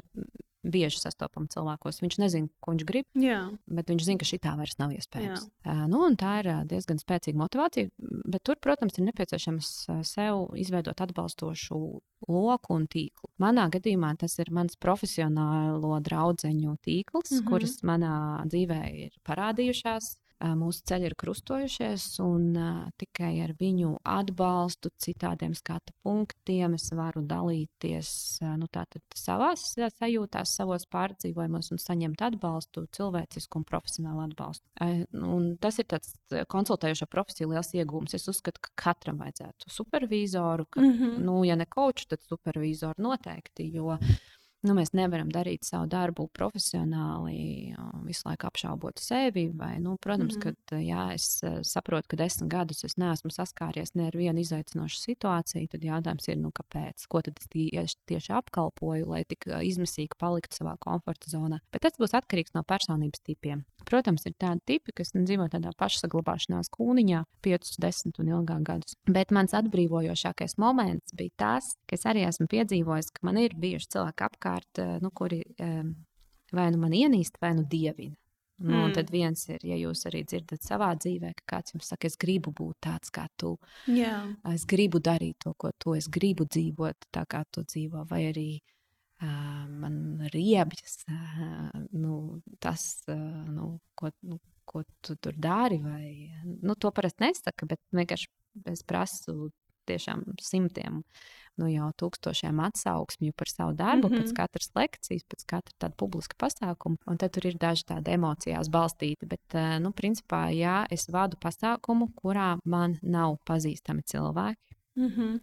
bieži sastopama cilvēkos. Viņš nezina, ko viņš grib, Jā. bet viņš zina, ka šī tā vairs nav iespējams. Uh, nu, tā ir diezgan spēcīga motivācija, bet tur, protams, ir nepieciešams sev izveidot atbalstošu loku un tīklu. Manā gadījumā tas ir mans profesionālo draugu tīkls, mm -hmm. kuras manā dzīvē ir parādījušās mūsu ceļi ir krustojušies, un uh, tikai ar viņu atbalstu, citādiem skatu punktiem, es varu dalīties uh, nu, savā sajūtās, savos pārdzīvojumos un saņemt atbalstu, cilvēcisku un profesionālu atbalstu. Uh, un tas ir tāds konsultējošo profesiju liels iegūms. Es uzskatu, ka katram vajadzētu supervizoru, ka, mm -hmm. nu, ja ne koču, tad supervizoru noteikti. Jo, nu, mēs nevaram darīt savu darbu profesionāli, visu laiku apšaubot sevi. Vai, nu, protams, mm -hmm. ka jā, es saprotu, ka desmit gadus es neesmu saskāries ne ar vienu izaicinošu situāciju. Tad jautājums ir, nu, kāpēc? Ko tad es tieši, tieši apkalpoju, lai tik izmisīgi paliktu savā komforta zonā? Bet tas būs atkarīgs no personības tipiem. Protams, ir tādi tipi, kas dzīvo tādā pašsaglabāšanās kūniņā, 5, 10 un ilgāk gadus. Bet mans atbrīvojošākais moments bija tas, ka es arī esmu piedzīvojis, ka man ir bijuši cilvēki apkārt eh, nu, kuri um, vai nu man ienīst, vai nu dievina. Nu, mm. Tad viens ir, ja jūs arī dzirdat savā dzīvē, ka kāds jums saka, es gribu būt tāds kā tu. Yeah. Es gribu darīt to, ko tu, es gribu dzīvot tā, kā tu dzīvo, vai arī man riebjas nu, tas, nu, ko, nu, ko tu tur dari. Vai, nu, to parasti nesaka, bet vienkārši es prasu tiešām simtiem nu, jau tūkstošiem atsauksmju par savu darbu, mm -hmm. pēc katras lekcijas, pēc katra tāda publiska pasākuma. Un tad tur ir daži tādi emocijās balstīti. Bet, nu, principā, jā, es vadu pasākumu, kurā man nav pazīstami cilvēki. Mm -hmm.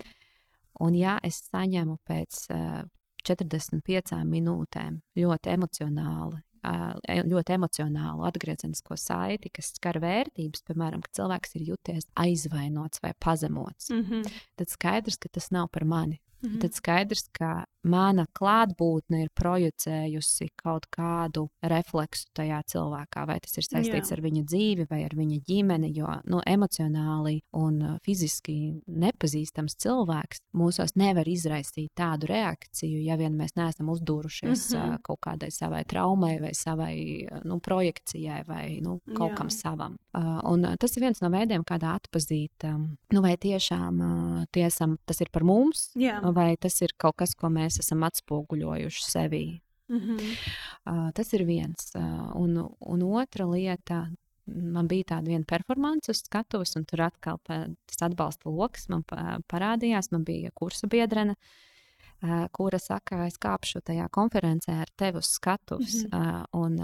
Un, ja es saņemu pēc uh, 45 minūtēm ļoti emocionāli E, ļoti emocionālu atgriezenisko saiti, kas skar vērtības, piemēram, ka cilvēks ir juties aizvainots vai pazemots, mm -hmm. tad skaidrs, ka tas nav par mani. Mm -hmm. Tad skaidrs, ka mana klātbūtne ir projicējusi kaut kādu refleksu tajā cilvēkā. Vai tas ir saistīts Jā. ar viņa dzīvi, vai ar viņa ģimeni. Jo nu, emocionāli un uh, fiziski nepazīstams cilvēks mūsos nevar izraisīt tādu reakciju, ja vien mēs neesam uzdūrušies mm -hmm. kaut kādai savai traumai, vai savai uh, nu, projekcijai, vai nu, kaut Jā. kam savam. Un tas ir viens no veidiem, kādā atpazīt, um, nu, vai tiešām tiesam, tas ir par mums. Jā vai tas ir kaut kas, ko mēs esam atspoguļojuši sevī. Mm -hmm. uh, tas ir viens. Uh, un, un otra lieta, man bija tāda viena performance uz skatuves, un tur atkal tas atbalsta lokus man parādījās. Man bija kursa biedrene, kura saka, es kāpšu tajā konferencē ar tevi uz skatuves. Mm -hmm. un,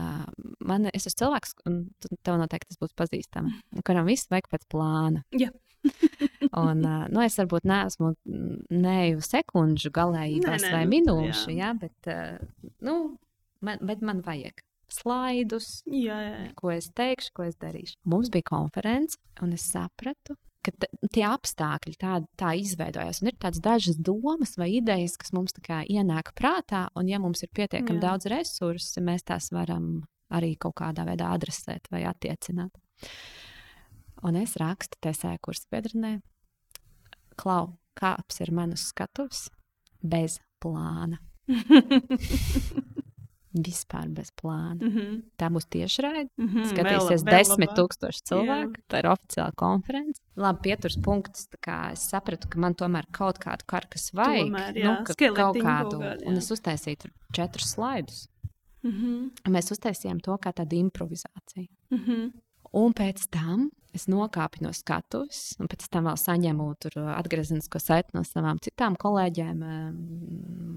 man, es esmu cilvēks, un tev noteikti tas būs pazīstams, kuram viss vajag pēc plāna. Yeah. Un, nu, es varbūt neesmu neju sekundžu galējībās nē, nē, vai nu, minūšu, jā. Jā, bet, nu, man, bet man vajag slaidus, jā, jā, jā. ko es teikšu, ko es darīšu. Mums bija konference, un es sapratu, ka tie apstākļi tā, tā izveidojās. Un ir tādas dažas domas vai idejas, kas mums ienāk prātā, un, ja mums ir pietiekami Jā. daudz resursu, mēs tās varam arī kaut kādā veidā adresēt vai attiecināt. Un es rakstu tesē kursu biedrenē, klau, kāps ir manas skatuves bez plāna. Vispār bez plāna. Mm -hmm. Tā būs tiešraide. Mm -hmm. Skatīsies vēl, desmit vēl tūkstoši cilvēku. Jā. Tā ir oficiāla konference. Labi, pieturs punkts. Es sapratu, ka man tomēr kaut kādu karkas vajag. Tomēr, jā, nu, ka kaut kādu. Kādu un es uztaisīju četrus slaidus. Mm -hmm. Mēs uztaisījām to kā tādu improvizāciju. Mm -hmm. Un pēc tam es nokāpu no skatuves, un pēc tam vēl saņēmu atgriezenisko saiti no savām citām kolēģiem,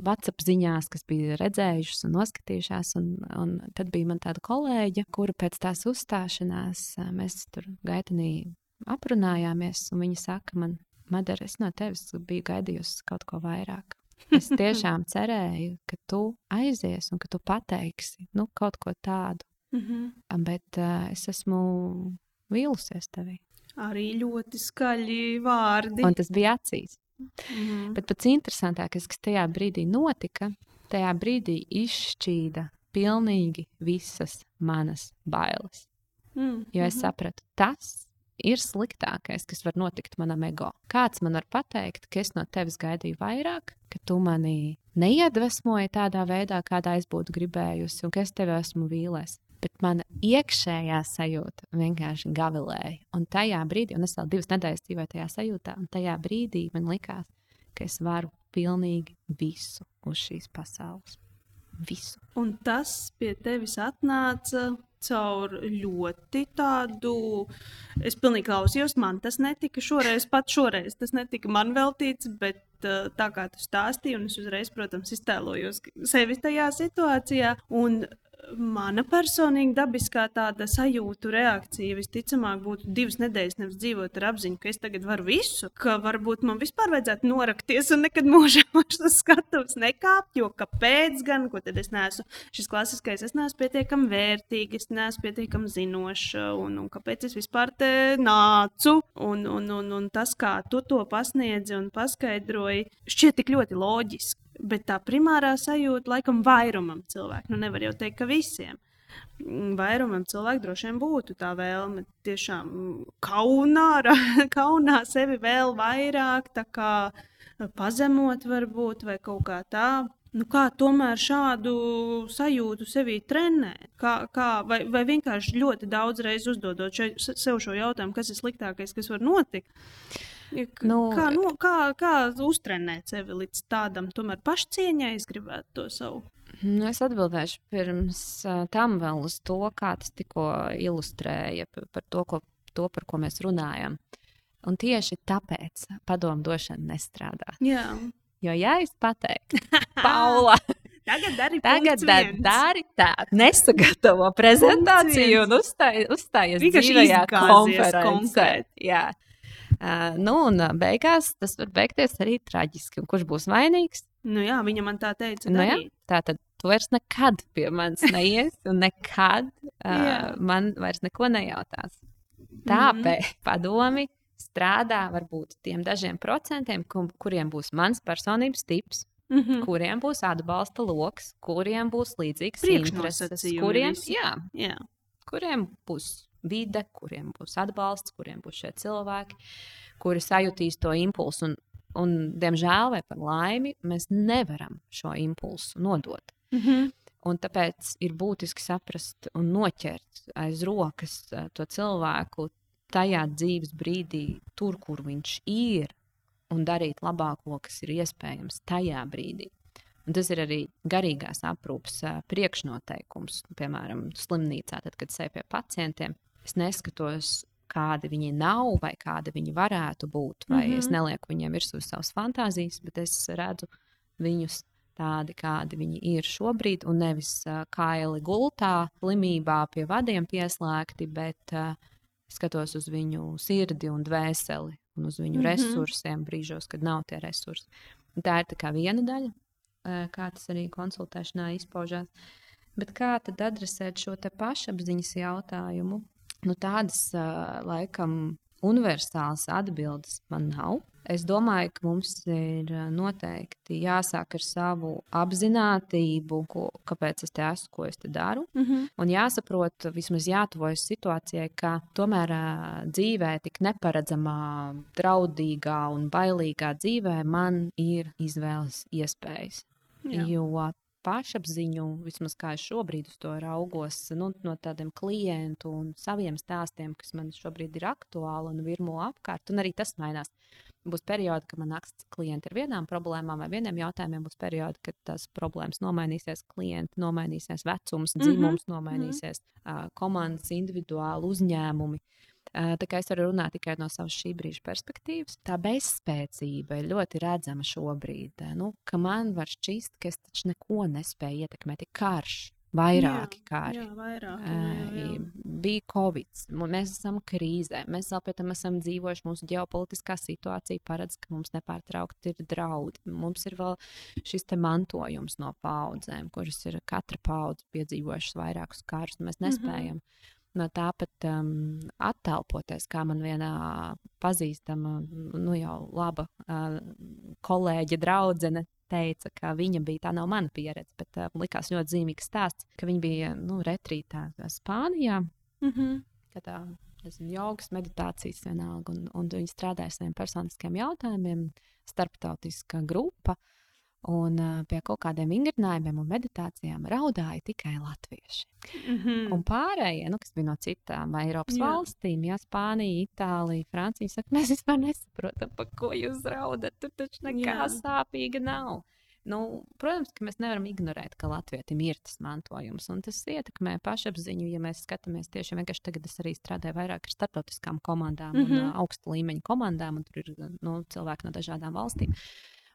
WhatsApp ziņās, kas bija redzējušas un noskatījušās. Un, un tad bija man tāda kolēģe, kura pēc tās uzstāšanās mēs tur gaitenī aprunājāmies, un viņa saka man, Madara, es no tevis biju gaidījusi kaut ko vairāk. Es tiešām cerēju, ka tu aizies un ka tu pateiksi nu, kaut ko tādu, Mm -hmm. Bet uh, es esmu vīlusies tevī. Arī ļoti skaļi vārdi. Un tas bija acīs. Mm -hmm. Bet pats interesantākais, kas tajā brīdī notika, tajā brīdī izšķīda pilnīgi visas manas bailes. Mm -hmm. Jo es sapratu, tas ir sliktākais, kas var notikt manam ego. Kāds man var pateikt, ka es no tevis gaidīju vairāk, ka tu mani neiedvesmoja tādā veidā, kādā es būtu gribējusi, un ka es tevi esmu vīlēs. Bet mana iekšējā sajūta vienkārši gavilēja. Un tajā brīdī, un es vēl divas nedēļas dzīvoju tajā sajūtā, un tajā brīdī man likās, ka es varu pilnīgi visu uz šīs pasaules. Visu. Un tas pie tevis atnāca caur ļoti tādu. Es pilnīgi klausījos, man tas netika šoreiz, pat šoreiz tas netika man veltīts, bet tā kā tu stāstīji, un es uzreiz, protams, iztēlojos sevi tajā situācijā. Un Mana personīga dabiskā tāda sajūta, reakcija visticamāk būtu divas nedēļas nevis dzīvot ar apziņu, ka es tagad varu visu, ka varbūt man vispār vajadzētu norakties un nekad mūžā vairs uz skatuves nekāpt, jo kāpēc gan, ko tad es neesmu, šis klasiskais, es neesmu pietiekami vērtīga, es neesmu pietiekami zinoša, un, un kāpēc es vispār te nācu, un, un, un, un tas, kā tu to pasniedzi un paskaidroji, šķiet tik ļoti loģiski. Bet tā primārā sajūta laikam vairumam cilvēku, nu nevar jau teikt, ka visiem. Mm, vairumam cilvēku droši vien būtu tā vēlme tiešām kaunā, kaunā sevi vēl vairāk, kā pazemot, varbūt, vai kaut kā tā. Nu, kā tomēr šādu sajūtu sevī trenēt? Kā, kā, vai, vai vienkārši ļoti daudz reizes uzdodot šo, sev šo jautājumu, kas ir sliktākais, kas var notikt? Nu, kā, nu, kā, kā uztrenēt sevi līdz tādam tomēr pašcieņai, es gribētu to savu. Nu, es atbildēšu pirms tam vēl uz to, kā tas tikko ilustrēja par to, ko, to, par ko mēs runājam. Un tieši tāpēc padomu došana nestrādā. Jā. Jo, ja es pateiktu, Paula, Tagad dari, Tagad da, dari tā, nesagatavo prezentāciju un uzstāj, uzstājies dzīvajā konferencē. Jā. Uh, nu, un beigās tas var beigties arī traģiski. Un kurš būs vainīgs? Nu, jā, viņa man tā teica. Nu, jā, tā tad tu vairs nekad pie manis neies, un nekad uh, man vairs neko nejautās. Tāpēc mm -hmm. padomi strādā varbūt tiem dažiem procentiem, kur, kuriem būs mans personības tips. Mm -hmm. Kuriem būs atbalsta lokus, kuriem būs līdzīgs intereses, kuriem, jā, jā. kuriem būs vide, kuriem būs atbalsts, kuriem būs šie cilvēki, kuri sajutīs to impulsu. Un, un, diemžēl, vai par laimi, mēs nevaram šo impulsu nodot. Mm -hmm. Un tāpēc ir būtiski saprast un noķert aiz rokas to cilvēku tajā dzīves brīdī, tur, kur viņš ir, un darīt labāko, kas ir iespējams tajā brīdī. Un tas ir arī garīgās aprūpes priekšnoteikums. Piemēram, slimnīcā, tad, kad sēž pie pacientiem, es neskatos, kādi viņi nav vai kādi viņi varētu būt. Vai mm -hmm. es nelieku viņiem virsū savas fantāzijas, bet es redzu viņus tādi, kādi viņi ir šobrīd, un nevis uh, kaili gultā, slimībā pie vadiem pieslēgti, bet uh, skatos uz viņu sirdi un dvēseli un uz viņu mm -hmm. resursiem brīžos, kad nav tie resursi. Un tā ir viena daļa, uh, kā tas arī konsultēšanā izpaužās. Bet kā tad adresēt šo pašapziņas jautājumu? Nu, tādas laikam universālas atbildes man nav. Es domāju, ka mums ir noteikti jāsāk ar savu apziņotību, kāpēc es te esmu, ko es te daru. Mm -hmm. Un jāsaprot, vismaz jātuvojas situācijai, ka tomēr dzīvē, tik neparedzamā, draudīgā un bailīgā dzīvē, man ir izvēles iespējas. Jā. Jo pašapziņu, vismaz kā es šobrīd uz to raugos, nu, no tādiem klientu un saviem stāstiem, kas man šobrīd ir aktuāli un virmo apkārt, un arī tas mainās. Būs periodi, kad man nāks klienti ar vienām problēmām vai vieniem jautājumiem, būs periodi, kad tās problēmas nomainīsies, klienti nomainīsies, vecums, dzimums mm -hmm. nomainīsies, mm -hmm. komandas, individuāli uzņēmumi. Tā kā es varu runāt tikai no savas šī brīža perspektīvas, tā bezspēcība ir ļoti redzama šobrīd. Nu, man var šķist, ka es taču neko nespēju ietekmēt, ir karš. Vairāki kāri. Jā, vairāk, jā, jā. Bija Covid, mēs esam krīzē. Mēs vēl pie tam esam dzīvojuši. Mūsu ģeopolitiskā situācija paredz, ka mums nepārtraukti ir draudi. Mums ir vēl šis mantojums no paudzēm, kuras ir katra paudze piedzīvojušas vairākus kārus. Mēs mhm. nespējam mm -hmm no tā pat um, attēloties, kā man vienā pazīstama, nu jau laba uh, kolēģa, draudzene teica, ka viņa bija tā nav mana pieredze, bet uh, likās ļoti zīmīgs stāsts, ka viņa bija nu, retrītā Spānijā. Mm -hmm. Tā nezinu, jogas, meditācijas vienalga, un, un viņi strādāja ar saviem personiskiem jautājumiem, starptautiska grupa. Un uh, pie kaut kādiem vingrinājumiem un meditācijām raudāja tikai latvieši. Mm -hmm. Un pārējie, nu, kas bija no citām Eiropas Jā. valstīm, ja Spānija, Itālija, Francija, saka, mēs vispār nesaprotam, par ko jūs raudat. Tur taču nekā Jā. sāpīga nav. Nu, protams, ka mēs nevaram ignorēt, ka Latvijam ir tas mantojums, un tas ietekmē pašapziņu. Ja mēs skatāmies tieši vienkārši tagad, es arī strādāju vairāk ar starptautiskām komandām mm -hmm. un uh, augsta līmeņa komandām, un tur ir nu, cilvēki no dažādām valstīm.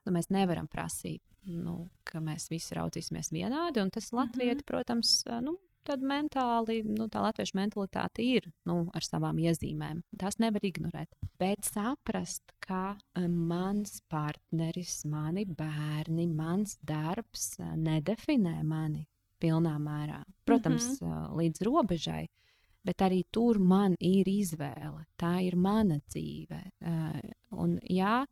Nu, mēs nevaram prasīt, nu, ka mēs visi raudzīsimies vienādi, un tas Latvijai, mm -hmm. protams, nu, tad mentāli, nu, tā latviešu mentalitāte ir nu, ar savām iezīmēm. Tās nevar ignorēt. Bet saprast, ka mans partneris, mani bērni, mans darbs nedefinē mani pilnā mērā. Protams, mm -hmm. līdz robežai. Bet arī tur man ir izvēle. Tā ir mana dzīve. Un, jā,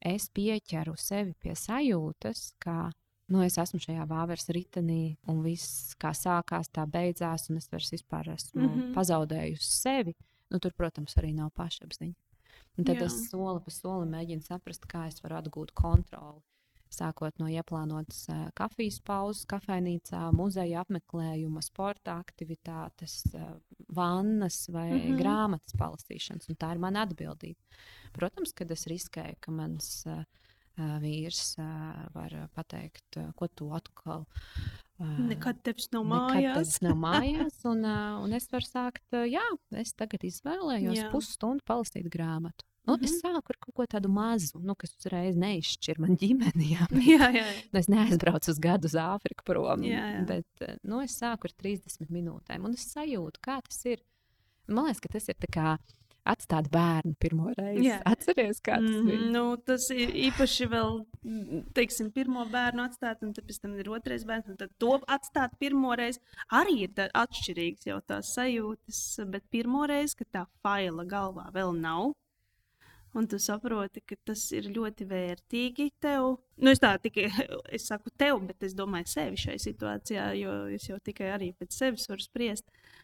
es pieķeru sevi pie sajūtas, ka nu, es esmu šajā vāveres ritenī, un viss, kā sākās, tā beidzās, un es vairs vispār esmu mm -hmm. pazaudējusi sevi. Nu, tur, protams, arī nav pašapziņa. Un tad Jā. es soli pa solim mēģinu saprast, kā es varu atgūt kontroli. Sākot no ieplānotas kafijas pauzes, kafejnīcā, muzeja apmeklējuma, sporta aktivitātes, vannas vai mm -hmm. grāmatas palasīšanas. Un tā ir mana atbildība. Protams, kad es riskēju, ka mans vīrs var pateikt, ko tu atkal. Nekad tevis nav mājās. Tevis nav mājās un, un es varu sākt, jā, es tagad izvēlējos jā. pusstundu palasīt grāmatu. Nu, mm -hmm. Es sāku ar kaut ko tādu mazu, nu, kas uzreiz neizšķir man ģimeni. Jā, jā, jā. Nu, es neaizbraucu uz gadu uz Āfriku prom. Jā, jā. Bet nu, es sāku ar 30 minūtēm, un es sajūtu, kā tas ir. Man liekas, ka tas ir tā kā atstāt bērnu pirmo reizi. Jā. Atceries, kā tas mm, bija? Nu, tas ir īpaši vēl, teiksim, pirmo bērnu atstāt, un pēc tam ir otrais bērns, un tad to atstāt pirmo reizi. Arī ir atšķirīgs jau tās sajūtas, bet pirmo reizi, kad tā faila galvā vēl nav. Un tu saproti, ka tas ir ļoti vērtīgi tev. Nu, es tā tikai es saku tev, bet es domāju sevi šajā situācijā, jo es jau tikai arī pēc sevis varu spriest. Uh,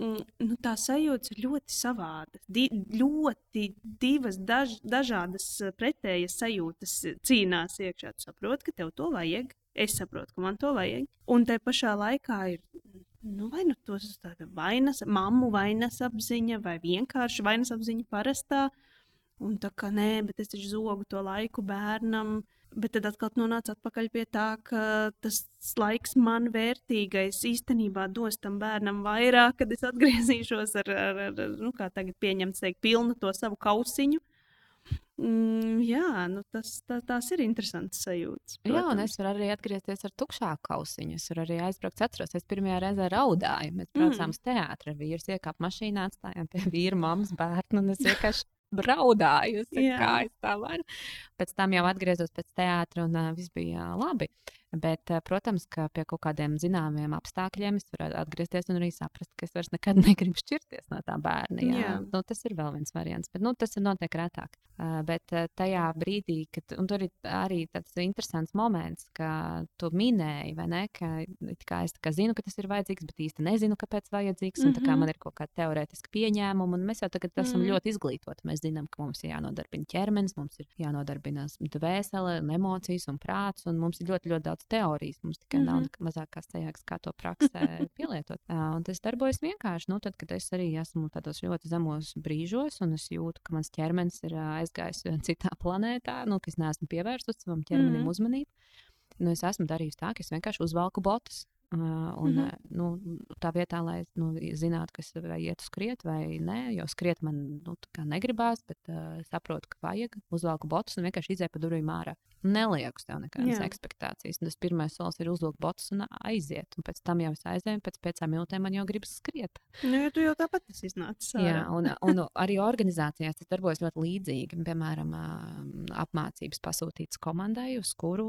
Mm, nu, tā sajūta ir ļoti savāda. Di ļoti divas daž dažādas eh, pretējas sajūtas cīnās iekšā. Tu saproti, ka tev to vajag. Es saprotu, ka man to vajag. Un te pašā laikā ir nu, vai nu tos tāda vainas, mammu vainas apziņa, vai vienkārši vainas apziņa parastā. Un tā kā nē, bet es taču zogu to laiku bērnam. Bet tad atkal nonāca atpakaļ pie tā, ka tas laiks man vērtīgais īstenībā dos tam bērnam vairāk, kad es atgriezīšos ar, ar, ar, nu, kā tagad pieņemts, teikt, pilnu to savu kausiņu. Mm, jā, nu tas, tā, tās ir interesantas sajūtas. Protams. Jā, un es varu arī atgriezties ar tukšāku kausiņu. Es varu arī aizbraukt. Atceros, es pirmajā reizē raudāju. Mēs braucām mm. uz teātri ar vīru, iekāpām mašīnā, atstājām pie vīra, mammas, bērnu. Un es vienkārši braudājusi, kā es tā varu. Pēc tam jau atgriezos pēc teātra, un uh, viss bija labi. Bet, uh, protams, ka pie kaut kādiem zināmiem apstākļiem es varu atgriezties un arī saprast, ka es vairs nekad negribu šķirties no tā bērna. Jā. Jā. Nu, tas ir vēl viens variants, bet nu, tas ir notiek retāk. Uh, bet uh, tajā brīdī, kad tur ir arī tāds interesants moments, ka tu minēji, vai ne, ka kā es kā zinu, ka tas ir vajadzīgs, bet īsti nezinu, kāpēc vajadzīgs. Mm -hmm. Kā mhm. man ir kaut kāda teorētiska pieņēmuma, un mēs jau tagad esam mm -hmm. ļoti izglītoti. Mēs zinām, ka mums ir jānodarbina ķermenis, mums ir jānodarbina dvēsele, un emocijas un prāts, un mums ir ļoti, ļoti daudz teorijas. Mums tikai mm -hmm. nav mhm. mazākās sajēgas, kā to praksē pielietot. Uh, un tas darbojas vienkārši, nu, tad, kad es arī esmu tādos ļoti zemos brīžos, un es jūtu, ka mans ķermenis ir uh, aizgājis citā planētā, nu, ka es neesmu pievērsus savam ķermenim mm -hmm. uzmanību. Nu, es esmu darījis tā, ka es vienkārši uzvelku botus. Uh, un, mm -hmm. nu, tā vietā, lai nu, zinātu, kas iet uz skriet vai nē, jo skriet man nu, negribās, bet uh, saprotu, ka vajag. Uzvelku botus un vienkārši izēju pa durvīm ārā nelieku tev nekādas Jā. expectācijas. Un tas pirmais solis ir uzvilkt botus un aiziet. Un pēc tam jau es aizēju, un pēc piecām minūtēm man jau gribas skriet. Nu, ja tu jau tāpat esi iznācis. Jā, un, un arī organizācijās tas darbojas ļoti līdzīgi. Piemēram, apmācības pasūtītas komandai, uz kuru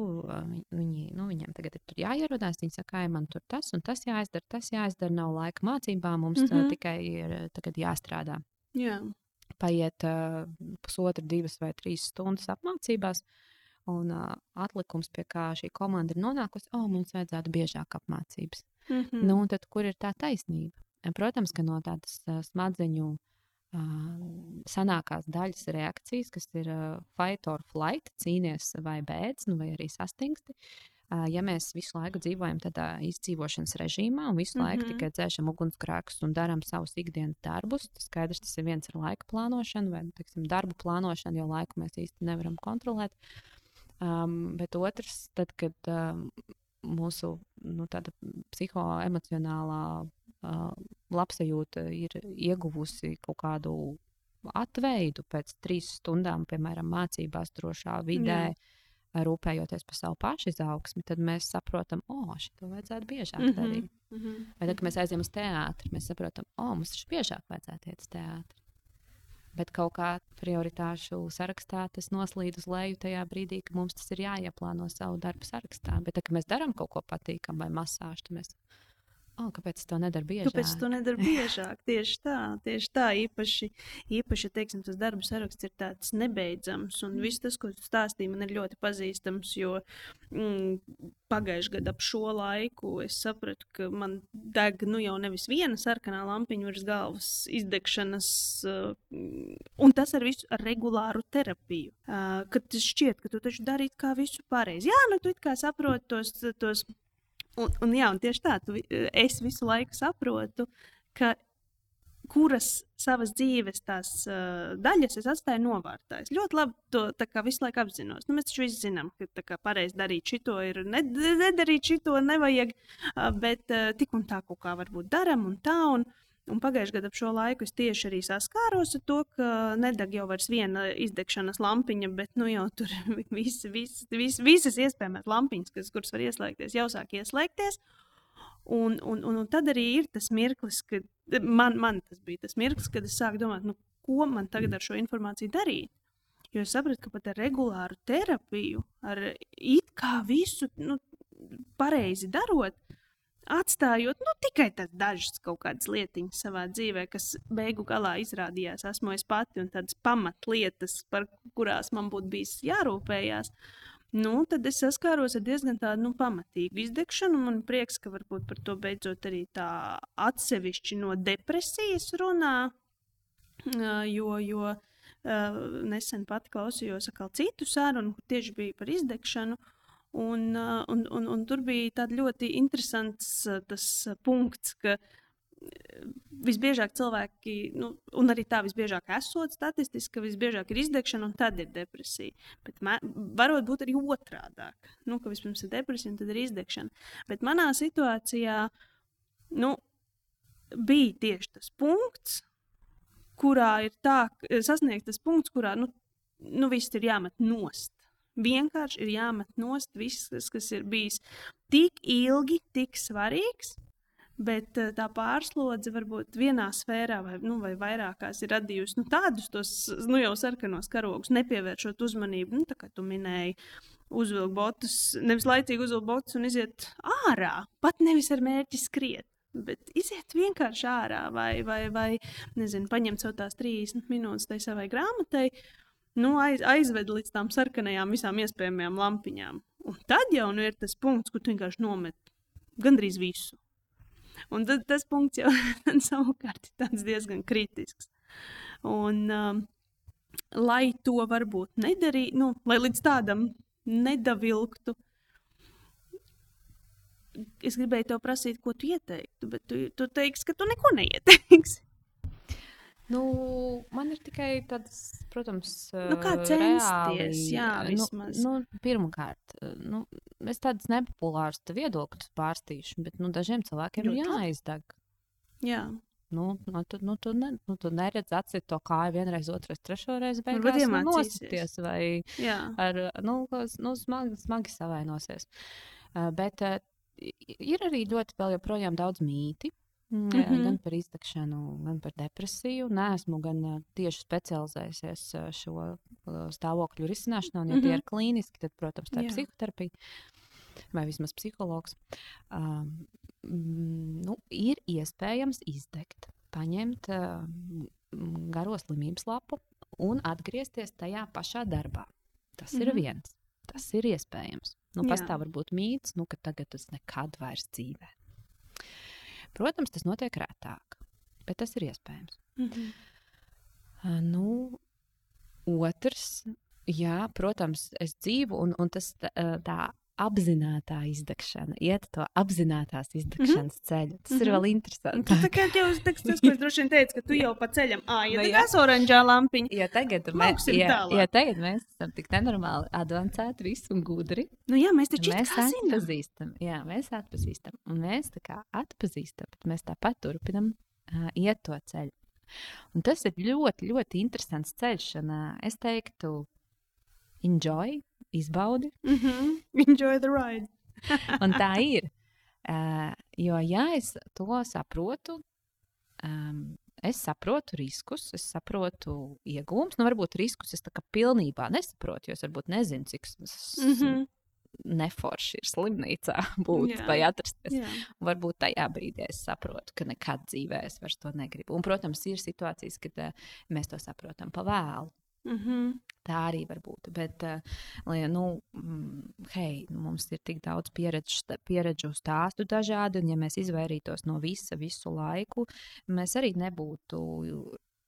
viņi, nu, viņiem tagad ir jāierodās. Viņi saka, ka man tur tas un tas jāizdara, tas jāizdara, nav laika mācībām, mums mm -hmm. tikai ir jāstrādā. Jā. Paiet uh, pusotra, divas vai trīs stundas apmācībās. Uh, Un uh, atlikums, pie kā šī komanda ir nonākusi, oh, mums vajadzētu biežāk apmācības. Mm -hmm. nu, tad, kur ir tā taisnība? Protams, ka no tādas uh, smadzeņu Uh, senākās daļas reakcijas, kas ir uh, fight or flight, cīnies vai bēdz, nu, vai arī sastingsti. Uh, ja mēs visu laiku dzīvojam tādā izdzīvošanas režīmā un visu mm -hmm. laiku tikai dzēšam ugunsgrēkus un darām savus ikdienas darbus, tas skaidrs, tas ir viens ar laika plānošanu vai teiksim, darbu plānošanu, jo laiku mēs īsti nevaram kontrolēt. Um, bet otrs, tad, kad um, mūsu nu, psihoemocionālā uh, labsajūta ir ieguvusi kaut kādu atveidu pēc trīs stundām, piemēram, mācībās, drošā vidē. Jā. Rūpējoties par savu pašu izaugsmi, tad mēs saprotam, o, oh, šo vajadzētu biežāk mm -hmm, darīt. Mm -hmm. Vai tad, kad mēs aizejam uz teātri, mēs saprotam, o, oh, mums taču biežāk vajadzētu iet uz teātri. Bet kaut kā prioritāšu sarakstā tas noslīd uz leju tajā brīdī, kad mums tas ir jāieplāno savu darbu sarakstā. Bet, tad, kad mēs darām kaut ko patīkamu vai masāžu, tad mēs Oh, kāpēc to nedara biežāk? Kāpēc to nedara biežāk? Tieši tā, tieši tā. Īpaši, īpaši teiksim, tas darba saraksts ir tāds nebeidzams. Un viss tas, ko tu stāstīji, man ir ļoti pazīstams. Jo mm, pagājušajā gadā ap šo laiku es sapratu, ka man deg nu jau nevis viena sarkanā lampiņa virs galvas izdegšanas, un tas ar visu ar regulāru terapiju. Kad šķiet, ka tu taču darīji kā visu pareizi. Jā, nu tu kā saproti tos. tos Un, un, jā, un tieši tā, tu, es visu laiku saprotu, ka kuras savas dzīves tās uh, daļas es atstāju novārtā. Es ļoti labi to visu laiku apzinos. Nu, mēs taču visi zinām, ka pareizi darīt šito ir, ne, nedarīt šito nevajag, uh, bet uh, tik un tā kaut kā varbūt daram un tā. Un, uh, Un pagājušajā gadā ap šo laiku es tieši arī saskāros ar to, ka nedeg jau vairs viena izdegšanas lampiņa, bet nu jau tur vis, vis, vis, visas iespējamās lampiņas, kas, kuras var ieslēgties, jau sāk ieslēgties. Un, un, un, un tad arī ir tas mirklis, kad man, man tas bija tas mirklis, kad es sāku domāt, nu, ko man tagad ar šo informāciju darīt. Jo es sapratu, ka pat ar regulāru terapiju, ar it kā visu nu, pareizi darot, atstājot nu, tikai dažas kaut kādas lietiņas savā dzīvē, kas beigu galā izrādījās, esmu es pati un tādas pamatlietas, par kurās man būtu bijis jārūpējās. Nu, tad es saskāros ar diezgan tādu nu, pamatīgu izdegšanu. Man prieks, ka varbūt par to beidzot arī tā atsevišķi no depresijas runā. Jo, jo nesen pati klausījos citu sarunu, kur tieši bija par izdegšanu. Uh, Un, un, un, un tur bija tāds ļoti interesants tas punkts, ka visbiežāk cilvēki, nu, un arī tā visbiežāk esot statistiski, ka visbiežāk ir izdegšana un tad ir depresija. Bet varbūt būt arī otrādāk, nu, ka vispirms ir depresija un tad ir izdegšana. Bet manā situācijā nu, bija tieši tas punkts, kurā ir tā, sasniegt tas punkts, kurā nu, nu, viss ir jāmet nost. Vienkārši ir jāmet nost viss, kas, kas ir bijis tik ilgi, tik svarīgs. Bet uh, tā pārslodze varbūt vienā sfērā vai, nu, vai vairākās ir radījusi nu, tādus tos, nu, jau sarkanos karogus, nepievēršot uzmanību. Nu, tā kā tu minēji, uzvilkt botus, nevis laicīgi uzvilkt botus un iziet ārā. Pat nevis ar mērķi skriet. Bet iziet vienkārši ārā, vai, vai, vai nezinu, paņemt savu tās 30 minūtes tai savai grāmatai, uh, nu, aiz, aizved līdz tām sarkanajām visām iespējamajām lampiņām. Un tad jau nu, ir tas punkts, kur tu vienkārši nomet gandrīz visu. Un tad tas punkts jau savukārt ir diezgan kritisks. Un, um, lai to varbūt nedarītu, nu, lai līdz tādam nedavilktu, es gribēju te prasīt, ko tu ieteiktu, bet tu, tu teiksi, ka tu neko neieteiksi. Nu, man ir tikai tāds, protams, nu, kā censties. Reāli, jā, nu, vismaz. Nu, nu, pirmkārt, nu, es tādus nepopulārus viedokļus pārstīšu, bet nu, dažiem cilvēkiem ir jāizdeg. Jā. Nu, nu, tu, nu, tu, ne, nu, tu neredzi atcīt to kāju vienreiz, otrais, trešoreiz, beigās nu, nosties vai Jā. ar, nu, nu, smagi, smagi savainosies. Uh, bet uh, ir arī ļoti vēl joprojām daudz mīti. Mm -hmm. Gan par izdegšanu, gan par depresiju. Nē, esmu gan tieši specializējusies uh, šo stāvokļu risināšanā. Un, ja mm -hmm. tie ir klīniski, tad, protams, tā ir Jā. psihoterapija vai vismaz psihologs. Um, nu, ir iespējams izdegt, paņemt uh, garo slimības lapu un atgriezties tajā pašā darbā. Tas mm -hmm. ir mhm. viens. Tas ir iespējams. Nu, pastāv varbūt mīts, nu, ka tagad tas nekad vairs dzīvē. Protams, tas notiek rētāk, bet tas ir iespējams. Mm -hmm. Uh, nu, otrs, jā, protams, es dzīvu, un, un tas tā, tā apzināta izdegšana, iet to apzinātās izdegšanas mm -hmm. ceļu. Tas mm -hmm. ir vēl interesanti. Tas, kā jau es teicu, tas, ko es droši vien teicu, ka tu jau pa ceļam iedegās no, oranžā lampiņa. Ja tagad, mēs, ja, ja tagad mēs esam tik nenormāli advancēti visi un gudri, nu jā, mēs taču mēs atpazīstam. Jā, mēs atpazīstam. Un mēs tā kā atpazīstam, bet mēs tāpat turpinam uh, iet to ceļu. Un tas ir ļoti, ļoti interesants ceļš. Un, uh, es teiktu, enjoy, izbaudi. Mm -hmm. Enjoy the ride. un tā ir. Uh, jo, ja es to saprotu, um, es saprotu riskus, es saprotu iegūmus. Nu, varbūt riskus es tā kā pilnībā nesaprotu, jo es varbūt nezinu, cik mm -hmm. neforši ir slimnīcā būt jā. vai atrasties. Jā. Varbūt tajā brīdī es saprotu, ka nekad dzīvē es vairs to negribu. Un, protams, ir situācijas, kad uh, mēs to saprotam pa vēlu. Mm -hmm. Tā arī var būt. Bet, uh, lai, nu, mm, hei, nu, mums ir tik daudz pieredžu, stāstu dažādi, un ja mēs izvairītos no visa visu laiku, mēs arī nebūtu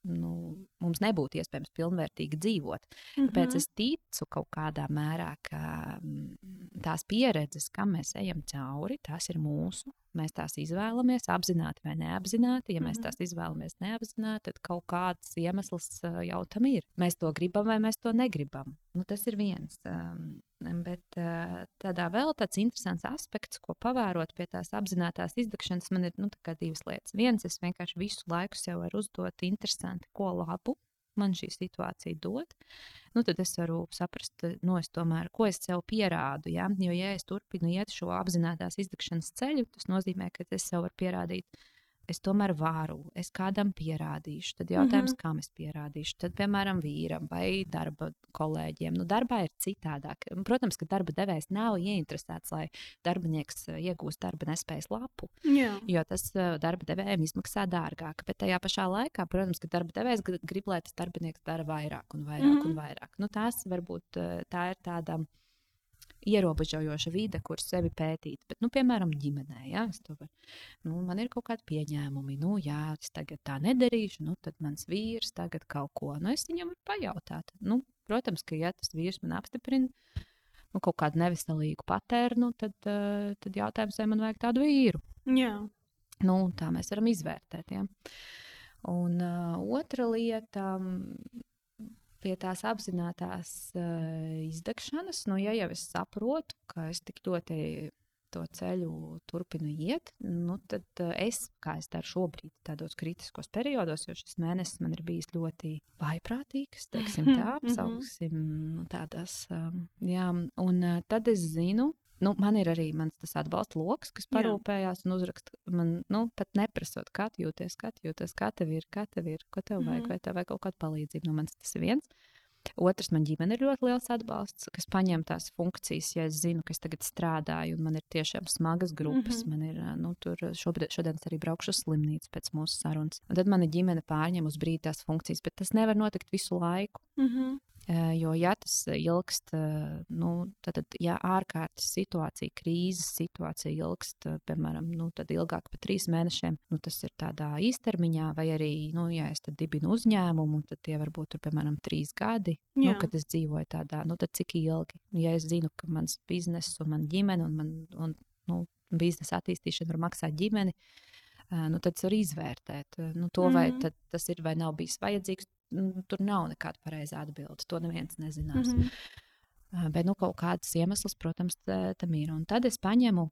nu, mums nebūtu iespējams pilnvērtīgi dzīvot. Mm -hmm. Tāpēc es ticu kaut kādā mērā, ka mm, tās pieredzes, kam mēs ejam cauri, tās ir mūsu. Mēs tās izvēlamies apzināti vai neapzināti. Ja mēs mm -hmm. tās izvēlamies neapzināti, tad kaut kāds iemesls jau tam ir. Mēs to gribam vai mēs to negribam. Nu, tas ir viens. Um, bet uh, tādā vēl tāds interesants aspekts, ko pavērot pie tās apzinātās izdegšanas, man ir nu, divas lietas. Viens, es vienkārši visu laiku sev varu uzdot interesanti, ko labu man šī situācija dod, nu, tad es varu saprast, no es tomēr, ko es sev pierādu. Ja? Jo, ja es turpinu iet šo apzinātās izdegšanas ceļu, tas nozīmē, ka es sev varu pierādīt, es tomēr varu, es kādam pierādīšu. Tad jautājums, mm -hmm. kam es pierādīšu? Tad, piemēram, vīram vai darba kolēģiem. Nu, darbā ir citādāk. Protams, ka darba devējs nav ieinteresēts, lai darbinieks eh, iegūst darba nespējas lapu. Jā. Jo tas eh, darba devējiem izmaksā dārgāk. Bet tajā pašā laikā, protams, ka darba devējs grib, lai tas darbinieks dara vairāk un vairāk mm -hmm. un vairāk. Nu, tās varbūt eh, tā ir tāda ierobežojoša vide, kur sevi pētīt. Bet, nu, piemēram, ģimenē, ja, var, nu, man ir kaut kādi pieņēmumi, nu, jā, es tagad tā nedarīšu, nu, tad mans vīrs tagad kaut ko, nu, es viņam varu pajautāt. Nu, protams, ka, ja tas vīrs man apstiprina, nu, kaut kādu neveselīgu patērnu, tad, uh, tad jautājums, vai man vajag tādu vīru. Jā. Nu, tā mēs varam izvērtēt. Ja. Un uh, otra lieta, pie tās apzinātās uh, izdegšanas, nu, ja jau es saprotu, ka es tik ļoti to ceļu turpinu iet, nu, tad uh, es, kā es daru šobrīd, tādos kritiskos periodos, jo šis mēnesis man ir bijis ļoti vaiprātīgs, teiksim tā, Mhm. apsauksim nu, tādās, um, jā, un uh, tad es zinu, Nu, man ir arī mans tas atbalsta lokus, kas Jā. parūpējās un uzraksta man, nu, pat neprasot, kā jūties, kā jūties, kā tev ir, kā tev ir, ko tev vajag, Mhm. vai tev vajag kaut kādu palīdzību. No manis tas ir viens. Otrs, man ģimene ir ļoti liels atbalsts, kas paņem tās funkcijas, ja es zinu, ka es tagad strādāju, un man ir tiešām smagas grupas. Mhm. Man ir, nu, tur šobrīd, šodien es arī braukšu uz slimnīcu pēc mūsu sarunas. Un tad mana ģimene pārņem uz brīdi tās funkcijas, bet tas nevar notikt visu laiku. Mm -hmm. Eh, Jo, ja tas ilgst, eh, nu, tad, ja ārkārtas situācija, krīzes situācija ilgst, eh, piemēram, nu, tad ilgāk par trīs mēnešiem, nu, tas ir tādā īstermiņā, vai arī, nu, ja es tad dibinu uzņēmumu, tad tie var būt, piemēram, trīs gadi, nu, Jā. kad es dzīvoju tādā, nu, tad cik ilgi. Ja es zinu, ka mans bizness un man ģimene un, man, un nu, biznesa attīstīšana var maksāt ģimeni, eh, nu, tad es varu izvērtēt, eh, nu, to, vai Mhm. tad tas ir vai nav bijis vajadzīgs. Nu, Tur nav nekāda pareizā atbilde. To neviens nezinās. Mm. -hmm. Bet nu, kaut kādas iemesls, protams, tam ir. Un tad es paņemu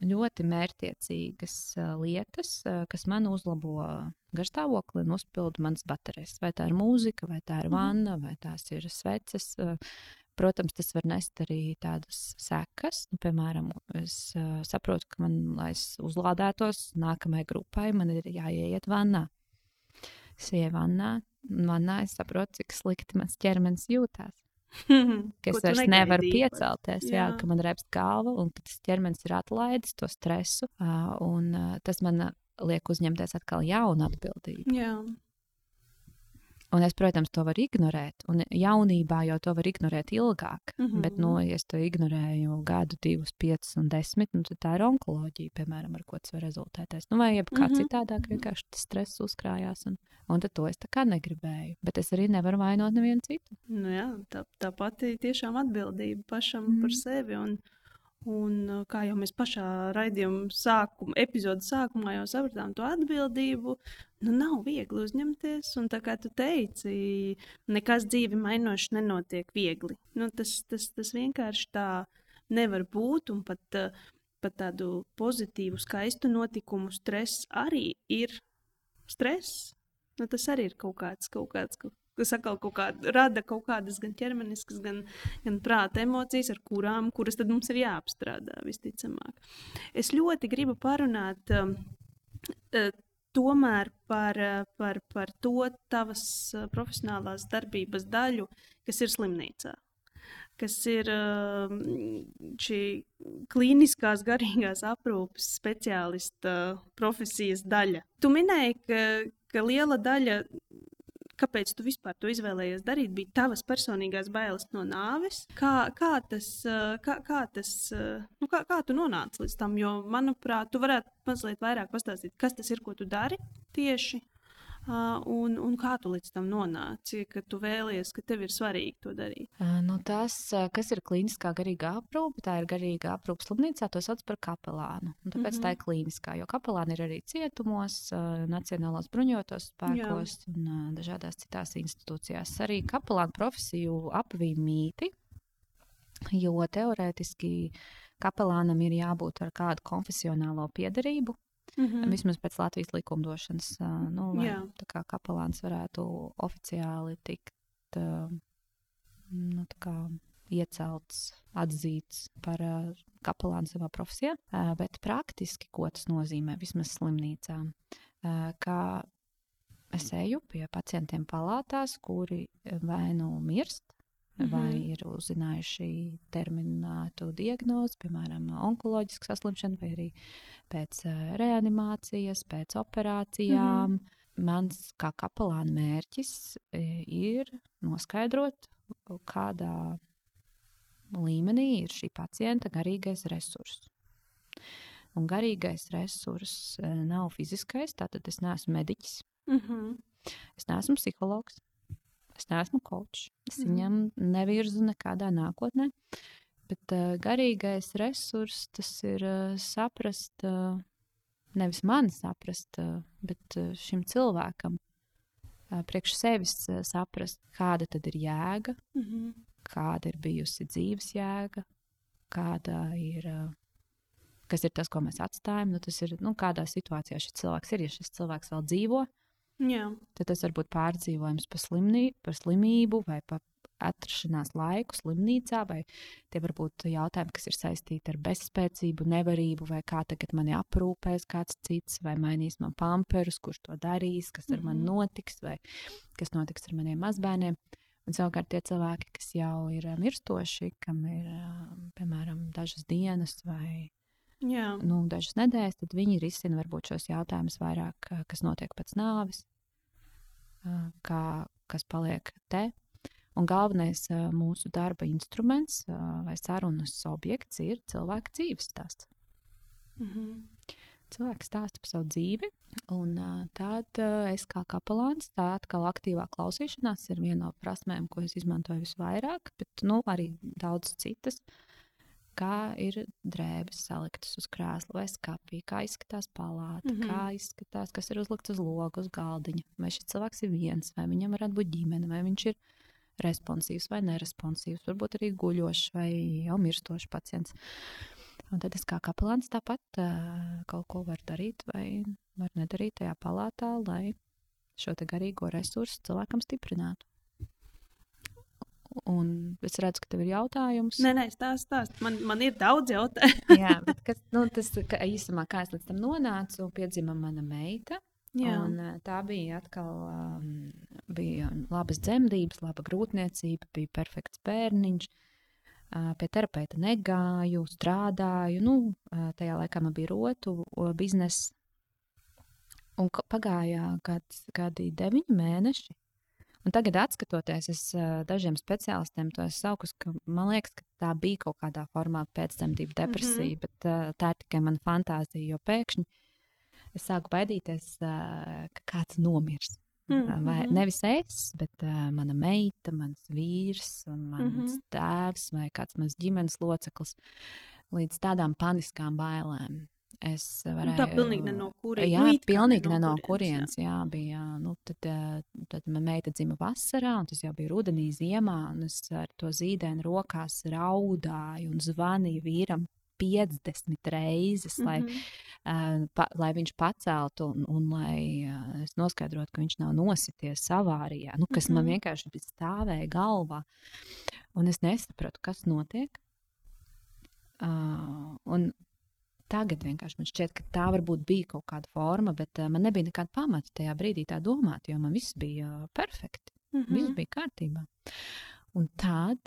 ļoti mērķiecīgas ā, lietas, kas man uzlabo garstāvokli un uzpilda manas baterijas. Vai tā ir mūzika, vai tā ir Mhm. vanna, vai tās ir sveces. Protams, tas var nest arī tādas sekas. Nu, piemēram, es saprotu, ka man, lai es uzlādētos nākamajai grupai, man ir jāiet vannā. Ieju vannā, un vannā es saprotu, cik slikti mans ķermenis jūtas. Ka es vairs nevaru piecelties, jā. Jā, ka man reps galva, un ka tas ķermenis ir atlaidis to stresu. Un, tas man liek uzņemties atkal jaunu atbildību. Jā. Un es, protams, to varu ignorēt. Un jaunībā jau to var ignorēt ilgāk. Mm -hmm. Bet, nu, ja es to ignorēju gadu, divus, piecus un desmit, nu, tad tā ir onkoloģija, piemēram, ar ko tas var rezultēties. Nu, vai jebkā mm -hmm. citādāk vienkārši tas stress uzkrājās. Un, un tad to es tā kā negribēju. Bet es arī nevaru vainot nevienu citu. Nu, jā, tā, tā pati tiešām atbildība pašam mm -hmm. par sevi. Un... Un, kā jau mēs pašā raidījuma sākuma, epizodes sākumā jau sapratām, to atbildību nu, nav viegli uzņemties. Un tā kā tu teici, nekas dzīvi mainošs nenotiek viegli. Nu, tas, tas, tas vienkārši tā nevar būt. Un pat, pat tādu pozitīvu, skaistu notikumu stress arī ir stress. Nu, tas arī ir kaut kāds, kaut kāds, kas atkal kaut kāda, rada kaut kādas gan ķermeniskas, gan, gan prāta emocijas, ar kurām kuras tad mums ir jāapstrādā visticamāk. Es ļoti gribu parunāt. Uh, tomēr par, par, par to tavas eh, profesionālās darbības daļu, kas ir slimnīcā. Kas ir eh, šī klīniskās garīgās aprūpes speciālista profesijas daļa. Tu minēji, ka, ka liela daļa kāpēc tu vispār to izvēlējies darīt, bija tavas personīgās bailes no nāves. Kā, kā tas, kā, kā tas, nu, kā, kā tu nonāci līdz tam? Jo, manuprāt, tu varētu mazliet vairāk pastāstīt, kas tas ir, ko tu dari tieši. Un, un kā tu līdz tam nonāci, ka tu vēlies, ka tev ir svarīgi to darīt? Nu tas, kas ir klīniskā garīgā aprūpe, tā ir garīga aprūpe slimnīcā, to sauc par kapelānu. Un tāpēc mm -hmm. tā ir klīniskā, jo kapelāni ir arī cietumos, Nacionālās bruņotos spēkos Jā. un dažādās citās institūcijās. Arī kapelānu profesiju apvīja mīti, jo teorētiski kapelānam ir jābūt ar kādu konfesionālo piedarību. Mm -hmm. Vismaz pēc Latvijas likumdošanas, nu, lai Jā. kā kapelāns varētu oficiāli tikt nu, kā, iecelts, atzīts par kapelānu savā profesijā. Bet praktiski, ko tas nozīmē, vismaz slimnīcā, kā es eju pie pacientiem palātās, kuri vai nu mirst, Mm -hmm. vai ir uzzinājuši terminētu diagnozi, piemēram, onkoloģisku saslimšanu, vai arī pēc reanimācijas, pēc operācijām. Mm -hmm. Mans kā kapelāna mērķis ir noskaidrot, kādā līmenī ir šī pacienta garīgais resurss. Un garīgais resurss nav fiziskais, tātad es neesmu mediķis. Mm -hmm. Es neesmu psihologs. Es neesmu kočs. Es mm. viņam nevirzu nekādā nākotnē. Bet uh, garīgais resurss tas ir uh, saprast, uh, nevis man saprast, uh, bet uh, šim cilvēkam uh, priekš sevis uh, saprast, kāda tad ir jēga, mm -hmm. kāda ir bijusi dzīves jēga, kāda ir. Uh, kas ir tas, ko mēs atstājam? Nu, tas ir, nu, kādā situācijā šis cilvēks ir, ja šis cilvēks vēl dzīvo. Uh, Jā. Tad tas var būt pārdzīvojums par, slimnī, par slimību vai par atrašanās laiku slimnīcā, vai tie var būt jautājumi, kas ir saistīti ar bezspēcību, nevarību, vai kā tagad mani aprūpēs kāds cits, vai mainīs man pamperus, kurš to darīs, kas ar mm -hmm. mani mhm. notiks, vai kas notiks ar maniem mazbērniem. Un savukārt tie cilvēki, kas jau ir mirstoši, kam ir piemēram dažas dienas vai Jā. nu, dažas nedēļas, tad viņi risina varbūt šos jautājumus vairāk, kas notiek pēc nāves, kā, kas paliek te. Un galvenais mūsu darba instruments vai sarunas objekts ir cilvēka dzīves stāsts. Mm -hmm. Cilvēks stāsta par savu dzīvi, un tad es kā kapelāns, tā atkal aktīvā klausīšanās ir viena no prasmēm, ko es izmantoju visvairāk, bet nu, arī daudz citas. Uh, kā ir drēbes saliktas uz krēsla vai skapī, kā izskatās palāta, mm -hmm. kā izskatās, kas ir uzlikts uz loga, uz galdiņa. Vai šis cilvēks ir viens, vai viņam varētu būt ģimene, vai viņš ir responsīvs vai neresponsīvs, varbūt arī guļošs vai jau mirstošs pacients. Un tad es kā kapelāns tāpat uh, kaut ko varu darīt vai var nedarīt tajā palātā, lai šo garīgo resursu cilvēkam stiprinātu. Un es redzu, ka tev ir jautājums. Nē, nē, stāst, stāst. Man, man ir daudz jautājumu. Jā, bet kas, nu, tas ka, īsumā, kā es līdz tam nonācu, piedzima mana meita. Jā. Un, tā bija atkal um, bija labas dzemdības, laba grūtniecība, bija perfekts bērniņš. Uh, pie terapeita negāju, strādāju. Nu, uh, tajā laikā man bija rotu biznesa. Un pagāja kādi deviņi mēneši, Un tagad, skatoties, es dažiem speciālistiem to saucu, ka man liekas, ka tā bija kaut kādā formā pēcdzemdību depresija, mm -hmm. bet tā ir tikai mana fantāzija, jo pēkšņi es sāku baidīties, ka kāds nomirs. Mm -hmm. Vai nevis es, bet uh, mana meita, mans vīrs, mans mm -hmm. tēvs vai kāds mans ģimenes loceklis līdz tādām paniskām bailēm. Es varēju, nu, tā pilnīgi no kurienes. Jā, nu, pilnīgi ne no kurienes. Jā. jā, bija. Nu, tad, eh, tad mana meita dzima vasarā, un tas jau bija rudenī, ziemā. Es ar to zīdēnu rokās raudāju un zvanīju vīram 50 reizes, lai, mm -hmm. uh, pa, lai viņš paceltu un, un lai uh, es noskaidrotu, ka viņš nav nosities avārijā, nu, kas mm -hmm. man mhm. vienkārši stāvēja galvā. Un es nesapratu, kas notiek. Uh, un tagad vienkārši man šķiet, ka tā varbūt bija kaut kāda forma, bet uh, man nebija nekāda pamata tajā brīdī tā domāt, jo man viss bija uh, perfekti. Mm -hmm. Viss bija kārtībā. Un tad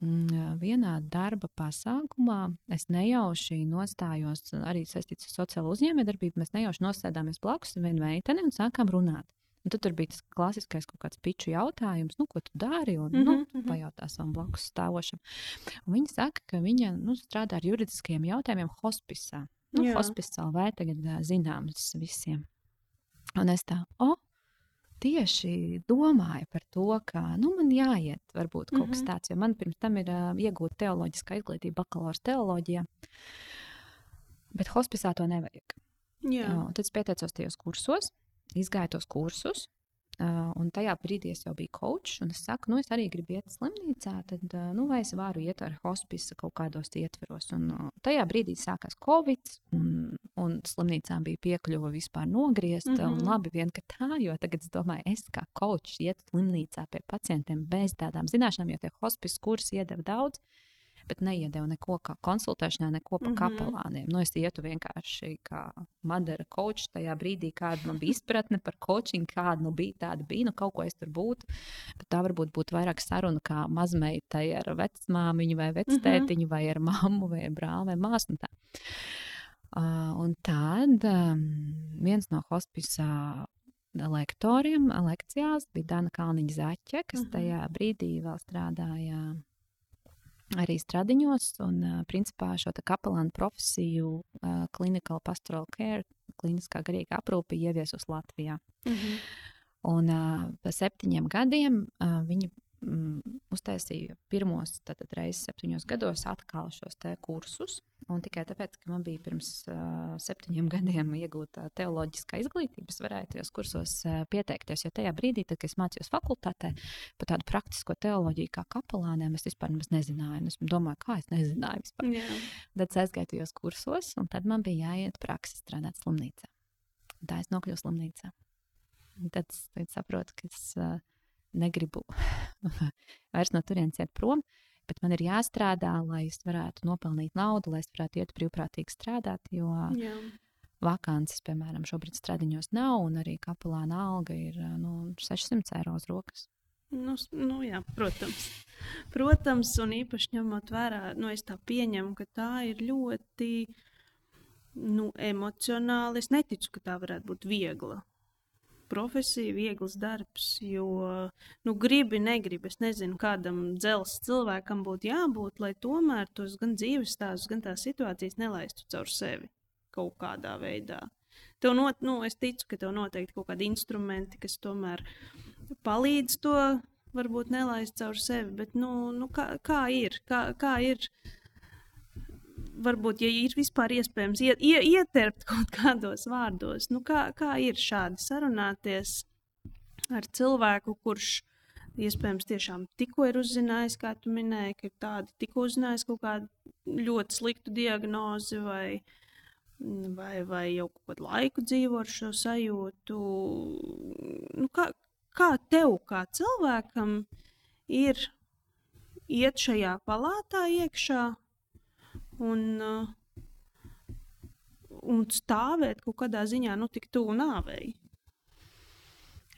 mm, vienā darba pasākumā es nejauši nostājos, arī saistīts ar sociālo uzņēmējdarbību, mēs nejauši nostājāmies blakus vienai meitenei un sākām runāt. Un tad tur bija tas klasiskais kaut kāds piču jautājums, nu, ko tu dari, un mm -hmm. nu, mhm. pajautā savam blakus stāvošam. Un viņa saka, ka viņa nu, strādā ar juridiskiem jautājumiem hospisā. Nu, hospicā vai tagad zināms visiem. Un es tā, o, tieši domāju par to, ka nu, man jāiet, varbūt kaut mm -hmm. kas mhm. tāds, jo man pirms tam ir uh, iegūta teoloģiskā izglītība, bakalaura teoloģijā. Bet hospicā to nevajag. Jā. Uh, tad es pieteicos tajos kursos izgāju tos kursus. Uh, un tajā brīdī es jau biju kočs, un es saku, nu, es arī gribu iet slimnīcā, tad, uh, nu, vai es varu iet ar hospisu kaut kādos ietveros. Un uh, tajā brīdī sākās Covid, un, un slimnīcām bija piekļuva vispār nogriezta. Mm -hmm. Un labi, vien, ka tā, jo tagad es domāju, es kā kočs ietu slimnīcā pie pacientiem bez tādām zināšanām, jo tie hospisu kursi iedeva daudz. Uh, bet neiedevu neko kā konsultēšanā, neko par mm -hmm. kapelāniem. Nu, es ietu vienkārši kā Madara kočs tajā brīdī, kāda man bija izpratne par coaching, kāda nu bija, tāda bija, nu kaut ko es tur būtu. Bet tā varbūt būtu vairāk saruna kā mazmeitai ar vecmāmiņu vai vectētiņu mm -hmm. vai ar mammu vai brāli vai māsu. Uh, un tad um, viens no hospisa lektoriem lekcijās bija Dana Kalniņa Zaķe, kas -hmm. tajā brīdī vēl strādāja arī stradiņos, un principā šo kapelānu profesiju clinical pastoral care, kliniskā garīga aprūpe ieviesus Latvijā. Mm -hmm. Un pa septiņiem gadiem viņi mm, uztaisīju pirmos reizes septiņos gados atkal šos kursus. Un tikai tāpēc, ka man bija pirms uh, septiņiem gadiem iegūta teoloģiskā izglītība, es varēju tajos kursos uh, pieteikties. Jo tajā brīdī, tad, kad es mācījos fakultātē, par tādu praktisko teoloģiju kā kapelāniem, es vispār nezināju. Es domāju, kā es nezināju vispār. Yeah. Tad es aizgāju tajos kursos, un tad man bija jāiet praksi strādāt slimnīcā. Tā es nokļuvu slimnīcā. Un tad es saprotu, ka es. Uh, negribu vairs no turienes iet prom, bet man ir jāstrādā, lai es varētu nopelnīt naudu, lai es varētu iet brīvprātīgi strādāt. Jo Jā. vakances, piemēram, šobrīd stradiņos nav, un arī kapelāna alga ir nu, 600 eiro uz rokas. Nu, nu, jā, protams. protams, un īpaši ņemot vērā, nu, es tā pieņemu, ka tā ir ļoti nu, emocionāli. Es neticu, ka tā varētu būt viegla profesija, viegls darbs. Jo, nu, gribi, negribi. Es nezinu, kādam dzelzs cilvēkam būtu jābūt, lai tomēr tos gan dzīves stāstus, gan tās situācijas nelaistu caur sevi kaut kādā veidā. Tev not, nu, es ticu, ka tev noteikti kaut kādi instrumenti, kas tomēr palīdz to varbūt nelaist caur sevi. Bet, nu, nu, kā, kā ir? Kā, kā ir? Varbūt, ja ir vispār iespējams ie, ie, ieterpt kaut kādos vārdos, nu, kā, kā ir šādi sarunāties ar cilvēku, kurš iespējams tiešām tikko ir uzzinājis, kā tu minēji, ka ir tādi tikko uzzinājis kaut kādu ļoti sliktu diagnozi vai, vai, vai jau kādu laiku dzīvo ar šo sajūtu. Nu, kā, kā tev, kā cilvēkam, ir iet šajā palātā iekšā un, uh, un stāvēt kaut kādā ziņā nu, tik tuvu nāvei.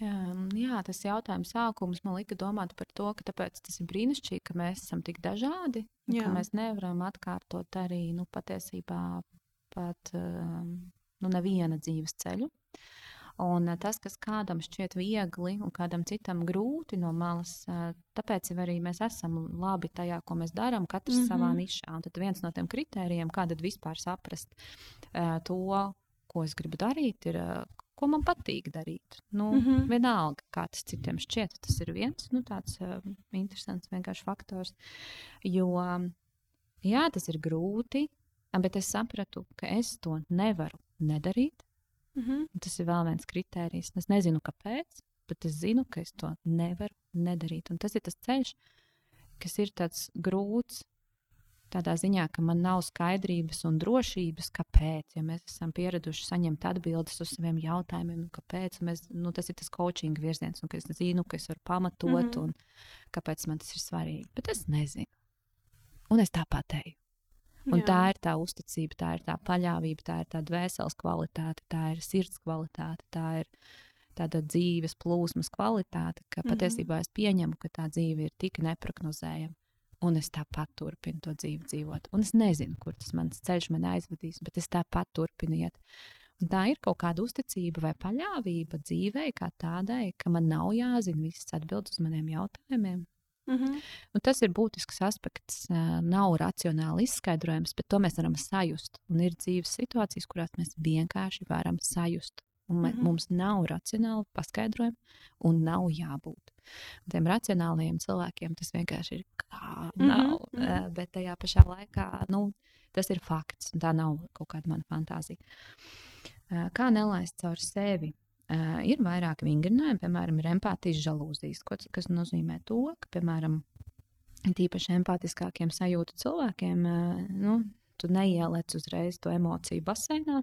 Jā, tas jautājums sākums man lika domāt par to, ka tas ir brīnišķīgi, ka mēs esam tik dažādi, jā. ka mēs nevaram atkārtot arī nu, patiesībā pat um, nu, neviena dzīves ceļu. Un tas, kas kādam šķiet viegli un kādam citam grūti no malas, tāpēc arī mēs esam labi tajā, ko mēs darām, katrs mm -hmm. savā nišā. Un tad viens no tiem kritērijiem, kā vispār saprast to, ko es gribu darīt, ir ko man patīk darīt. Nu, mm -hmm. Vienalga, kā tas citiem šķiet, tas ir viens nu, tāds uh, interesants faktors. Jo, jā, tas ir grūti, bet es sapratu, ka es to nevaru nedarīt. Mm -hmm. Tas ir vēl viens kriterijs. Es nezinu, kāpēc, bet es zinu, ka es to nevaru nedarīt. Un tas ir tas ceļš, kas ir tāds grūts, tādā ziņā, ka man nav skaidrības un drošības, kāpēc. Ja mēs esam pieraduši saņemt atbildes uz saviem jautājumiem, nu, kāpēc mēs, nu, tas ir tas coaching virziens, un es zinu, ka es varu pamatot, mm -hmm. un kāpēc man tas ir svarīgi. Bet es nezinu. Un es tāpat eju. Un Jā. tā ir tā uzticība, tā ir tā paļāvība, tā ir tā dvēseles kvalitāte, tā ir sirds kvalitāte, tā ir tāda dzīves plūsmas kvalitāte, ka mm -hmm. patiesībā es pieņemu, ka tā dzīve ir tik neparedzējama un es tāpat turpinu to dzīvi dzīvot. Un es nezinu, kur tas mans ceļš man aizvedīs, bet es tāpat turpinu iet. Un tā ir kaut kāda uzticība vai paļāvība dzīvē, kā tādai, ka man nav jāzina visas atbildes uz maniem jautājumiem. Mm -hmm. Un tas ir būtisks aspekts. Nav racionāli izskaidrojams, bet to mēs varam sajust. Un ir dzīves situācijas, kurās mēs vienkārši varam sajust. Un mm -hmm. Mums nav racionāli paskaidrojumi, un nav jābūt. Un tiem racionālajiem cilvēkiem tas vienkārši ir kā nav. Mm -hmm. Bet tajā pašā laikā nu, tas ir fakts, tā nav kaut kāda mana fantāzija. Kā nelaist caur sevi? Uh, ir vairāki vingrinājumi, piemēram, ir empātijas žalūzijas, kas nozīmē to, ka, piemēram, tīpaši empātiskākiem sajūtu cilvēkiem, uh, nu, tu neieliec uzreiz to emociju baseinā,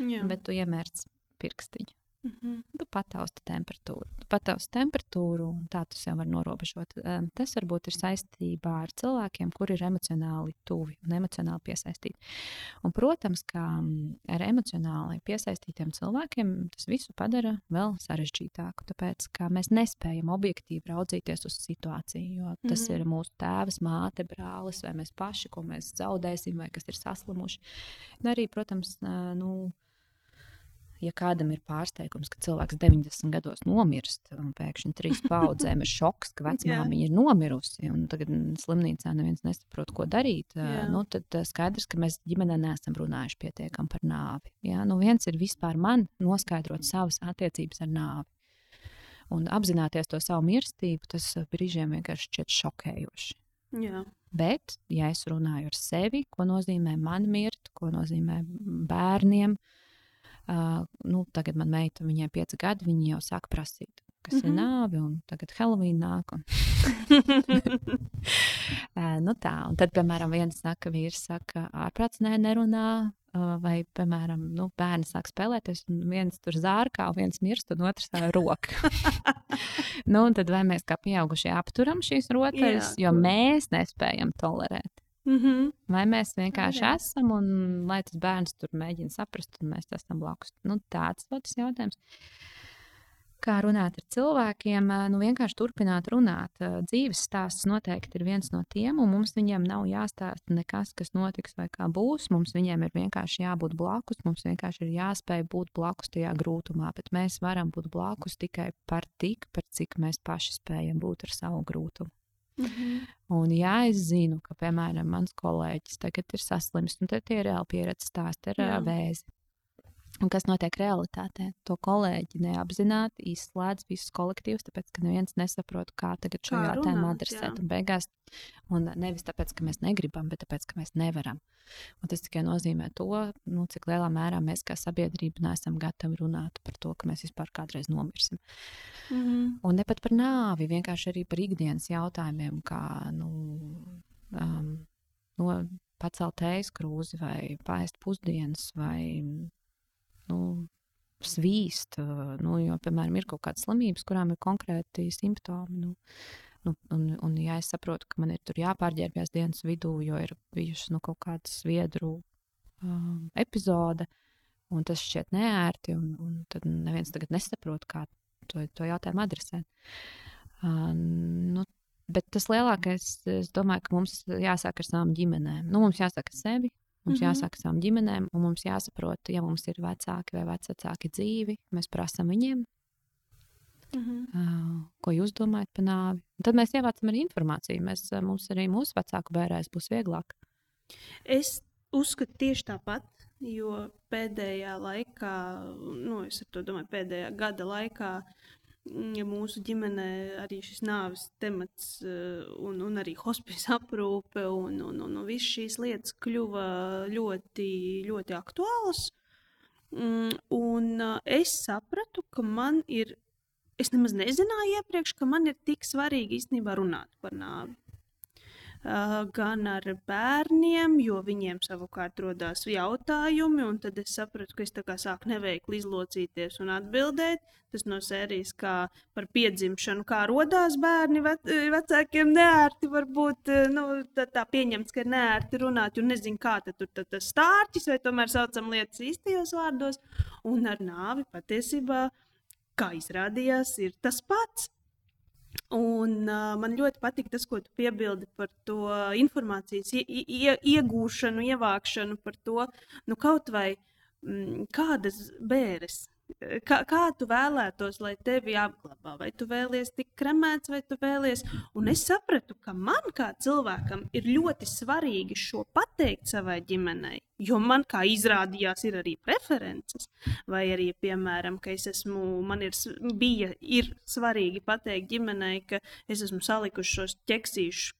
Jā. bet tu iemērci pirkstiņu. Mm -hmm. Tu patausti temperatūru. Tu patausti temperatūru, un tā tu sev vari norobežot. Tas varbūt ir saistībā ar cilvēkiem, kuri ir emocionāli tuvi un emocionāli piesaistīti. Un, protams, ka ar emocionāli piesaistītiem cilvēkiem tas visu padara vēl sarežģītāku. Tāpēc, mēs nespējam objektīvi raudzīties uz situāciju, jo tas mm -hmm. ir mūsu tēvs, māte, brālis vai mēs paši, ko mēs zaudēsim, vai kas ir saslimuši. Un arī, protams, nu, ja kādam ir pārsteigums, ka cilvēks 90 gados nomirst, un pēkšņi trīs paudzēm ir šoks, ka vecmāmiņa ir nomirusi, un tagad slimnīcā neviens nesaprot, ko darīt, Jā. nu, tad skaidrs, ka mēs ģimenē neesam runājuši pietiekami par nāvi. Jā? Nu, viens ir vispār man noskaidrot savas attiecības ar nāvi. Un apzināties to savu mirstību, tas brīžiem vienkārši šķiet šokējoši. Jā. Bet, ja es runāju ar sevi, ko nozīmē man mirt, ko nozīmē bērniem, uh, Uh, nu, tagad man meita, viņai ir pieci gadi, viņa jau sāk prasīt, kas mm -hmm. ir mhm. nāve, un tagad Halloween nāk. Un... uh, nu tā, un tad, piemēram, viens saka, vīrs saka, ārprāts nē, nerunā. Uh, vai, piemēram, nu, bērni sāk spēlēties, un viens tur zārkā, viens mirst, un otrs tā roka. nu, tad vai mēs kā pieaugušie apturam šīs rotaļas, jo mēs nespējam tolerēt. Mm -hmm. Vai mēs vienkārši Jā. esam, un lai tas bērns tur mēģina saprast, un mēs esam blakus. Nu, tāds ir tas jautājums. Kā runāt ar cilvēkiem, nu vienkārši turpināt runāt. Dzīves stāsts noteikti ir viens no tiem, un mums viņiem nav jāstāsta nekas, kas notiks vai kā būs. Mums viņiem ir vienkārši jābūt blakus, mums vienkārši ir jāspēj būt blakus tajā grūtumā, bet mēs varam būt blakus tikai par tik, par cik mēs paši spējam būt ar savu grūtumu. Mm -hmm. Un, ja es zinu, ka, piemēram, mans kolēģis tagad ir saslims, un tie ir reāli pieredzes stāsti ar vēzi, Un kas notiek realitātē? To kolēģi neapzināti izslēdz visus kolektīvus, tāpēc ka neviens nesaprot, kā tagad šo jautājumu adresēt. Un beigās, un nevis tāpēc, ka mēs negribam, bet tāpēc, ka mēs nevaram. Un tas tikai nozīmē to, nu, cik lielā mērā mēs kā sabiedrība neesam gatavi runāt par to, ka mēs vispār kādreiz nomirsim. Mm -hmm. Un ne pat par nāvi, vienkārši arī par ikdienas jautājumiem, kā nu, um, no, pacelt ēst krūzi vai paēst pusdienas vai nu, svīst. Nu, jo, piemēram, ir kaut kādas slimības, kurām ir konkrēti simptomi. Nu, nu, un, un, ja es saprotu, ka man ir jāpārģērbjas dienas vidū, jo ir bijušas nu, kaut kāda sviedru um, epizode, un tas šķiet neērti, un, un tad neviens tagad nesaprot, kā to, to jautājumu adresēt. Uh, nu, bet tas lielākais, es domāju, ka mums jāsāk ar savām ģimenēm. Nu, mums jāsāk ar sevi, Mums mm -hmm. jāsaka savām ģimenēm, un mums jāsaprot, ja mums ir vecāki vai vecāki dzīvi, mēs prasām viņiem, mm -hmm. uh, ko jūs domājat par nāvi. Un tad mēs ievācam arī informāciju. Mēs, mums arī mūsu vecāku bērēs būs vieglāk. Es uzskatu tieši tāpat, jo pēdējā laikā, nu, es domāju, pēdējā gada laikā ja mūsu ģimenē arī šis nāves temats, eh, un, un arī hospisa aprūpe un, un, un, un visas šīs lietas kļuva ļoti, ļoti aktuālas. Mm, un eh, es sapratu, ka man ir, es nemaz nezināju iepriekš, ka man ir tik svarīgi īstenībā runāt par nāvi gan ar bērniem, jo viņiem savukārt rodās jautājumi, un tad es sapratu, ka es tā kā sāku neveikli izlocīties un atbildēt. Tas no sērijas kā par piedzimšanu, kā rodās bērni vecākiem neērti, varbūt nu, tā, tā pieņemts, ka ir neērti runāt, jo nezinu, kā tur tas stārķis, vai tomēr saucam lietas īstajos vārdos, un ar nāvi patiesībā, kā izrādījās, ir tas pats. Un, uh, man ļoti patīk tas, ko tu piebildi par to informācijas ie, ie, iegūšanu, ievākšanu par to, nu, kaut vai m, mm, kādas bērres Kā, kā tu vēlētos, lai tevi apglabā? Vai tu vēlies tik kremēts, vai tu vēlies? Un es sapratu, ka man kā cilvēkam ir ļoti svarīgi šo pateikt savai ģimenei. Jo man, kā izrādījās, ir arī preferences. Vai arī, piemēram, ka es esmu, man ir, bija ir svarīgi pateikt ģimenei, ka es esmu salikuši šos ķeksīšus,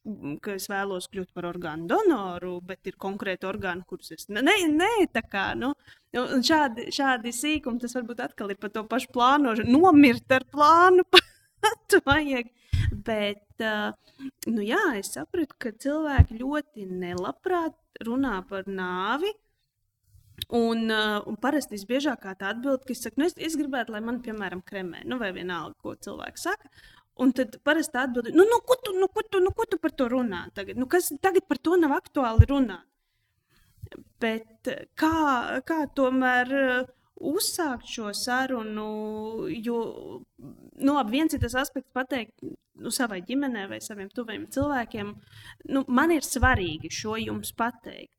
ka es vēlos kļūt par orgānu donoru, bet ir konkrēti orgāni, kurus es ne, ne tā kā. Nu, Un šādi, šādi sīkumi, tas varbūt atkal ir par to pašu plānošanu. Nomirt ar plānu vajag. Bet, nu jā, es sapratu, ka cilvēki ļoti nelabprāt runā par nāvi. Un, un parasti visbiežākā tā atbilde, ka es saku, nu, es, es gribētu, lai man, piemēram, kremē, nu, vai vienalga, ko cilvēks saka. Un tad parasti atbild, nu, nu, ko tu, nu, ko tu, nu, ko tu par to runā tagad? Nu, kas tagad par to nav aktuāli runāt? Bet kā, kā tomēr uh, uzsākt šo sarunu? Jo nu, labi, viens ir tas aspekts, pateikt nu, savai ģimenei vai saviem tuviem cilvēkiem, nu, man ir svarīgi šo jums pateikt.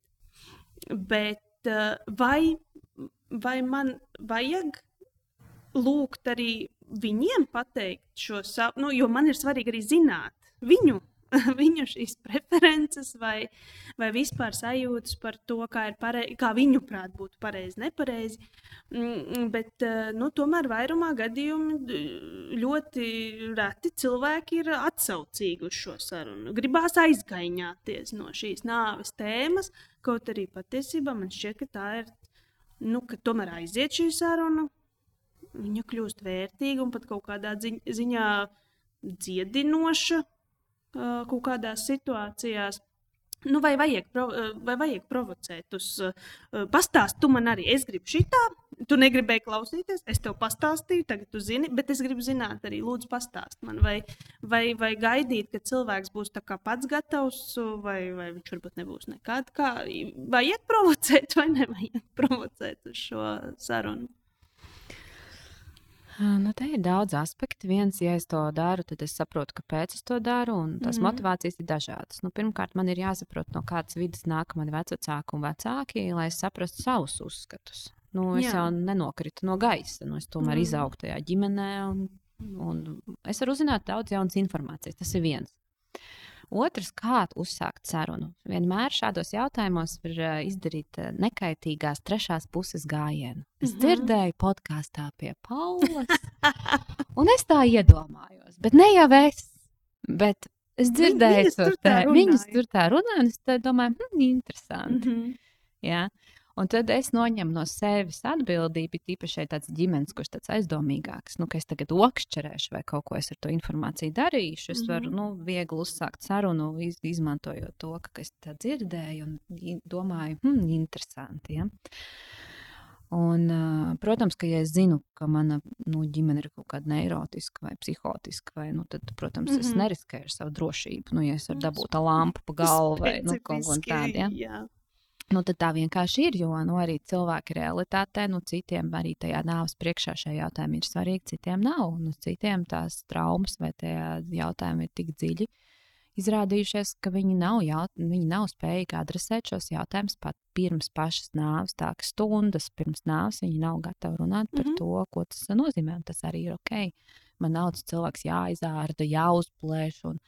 Bet uh, vai, vai man vajag lūgt arī viņiem pateikt šo savu, nu, jo man ir svarīgi arī zināt viņu viņu šīs preferences vai, vai vispār sajūtas par to, kā, pareizi, kā viņu prāt būtu pareizi, nepareizi. Mm, bet eh, nu, tomēr vairumā gadījumu ļoti reti cilvēki ir atsaucīgi uz šo sarunu. Gribās aizgaiņāties no šīs nāves tēmas, kaut arī patiesībā man šķiet, ka tā ir. Nu, ka tomēr aiziet šī saruna, viņa kļūst vērtīga un pat kaut kādā ziņā dziedinoša kaut kādās situācijās. Nu, vai, vajag, vai vajag provocēt? Uz, pastāst, tu man arī, es gribu šitā, tu negribēji klausīties, es tev pastāstīju, tagad tu zini, bet es gribu zināt, arī lūdzu, pastāst man, vai, vai, vai gaidīt, ka cilvēks būs pats gatavs, vai, vai viņš varbūt nebūs nekad. Kā, vajag provocēt, vai nevajag provocēt uz šo sarunu? Nu, te ir daudz aspektu. Viens, ja es to daru, tad es saprotu, kāpēc es to daru, un tās mm -hmm. motivācijas ir dažādas. Nu, pirmkārt, man ir jāsaprot, no kādas vidas nāk mani vecāki un vecāki, lai es saprastu savus uzskatus. Nu, es Jā. jau nenokritu no gaisa, nu, es tomēr mm. izaugu tajā ģimenē, un, un es varu uzzināt daudz jaunas informācijas. Tas ir viens. Otrs, kā uzsākt sarunu. Vienmēr šādos jautājumos var uh, izdarīt uh, nekaitīgās trešās puses gājienu. Es -hmm. dzirdēju podkāstā pie Paulas, un es tā iedomājos, bet ne jau es. Bet es dzirdēju, viņas tur tā, tā runā, un es domāju, hmm, interesanti. Mm -hmm. ja? Un tad es noņemu no sevis atbildību, tīpaši tāds ģimenes, kurš tāds aizdomīgāks, nu, ka es tagad okšķerēšu vai kaut ko es ar to informāciju darīšu. Es varu mm -hmm. nu, viegli uzsākt sarunu, iz, izmantojot to, ka es tā dzirdēju un domāju, hmm, interesanti. Ja? Un, protams, ka, ja es zinu, ka mana nu, ģimene ir kaut kāda neirotiska vai psihotiska, vai, nu, tad, protams, mm -hmm. es neriskēju ar savu drošību. Nu, ja es varu dabūt lampu pa galvu vai nu, kaut ko tādu. Ja? Jā. Nu, tad tā vienkārši ir, jo nu, arī cilvēki realitātē, nu, citiem arī tajā nāves priekšā šie jautājumi ir svarīgi, citiem nav. Nu, citiem tās traumas vai tie jautājumi ir tik dziļi, izrādījušies, ka viņi nav, jaut, viņi nav spējīgi adresēt šos jautājumus pat pirms pašas nāves, tā ka stundas pirms nāves viņi nav gatavi runāt par mm -hmm. to, ko tas nozīmē. Tas arī ir ok. Man nav tas cilvēks jāizārda, jāuzplēš. Un,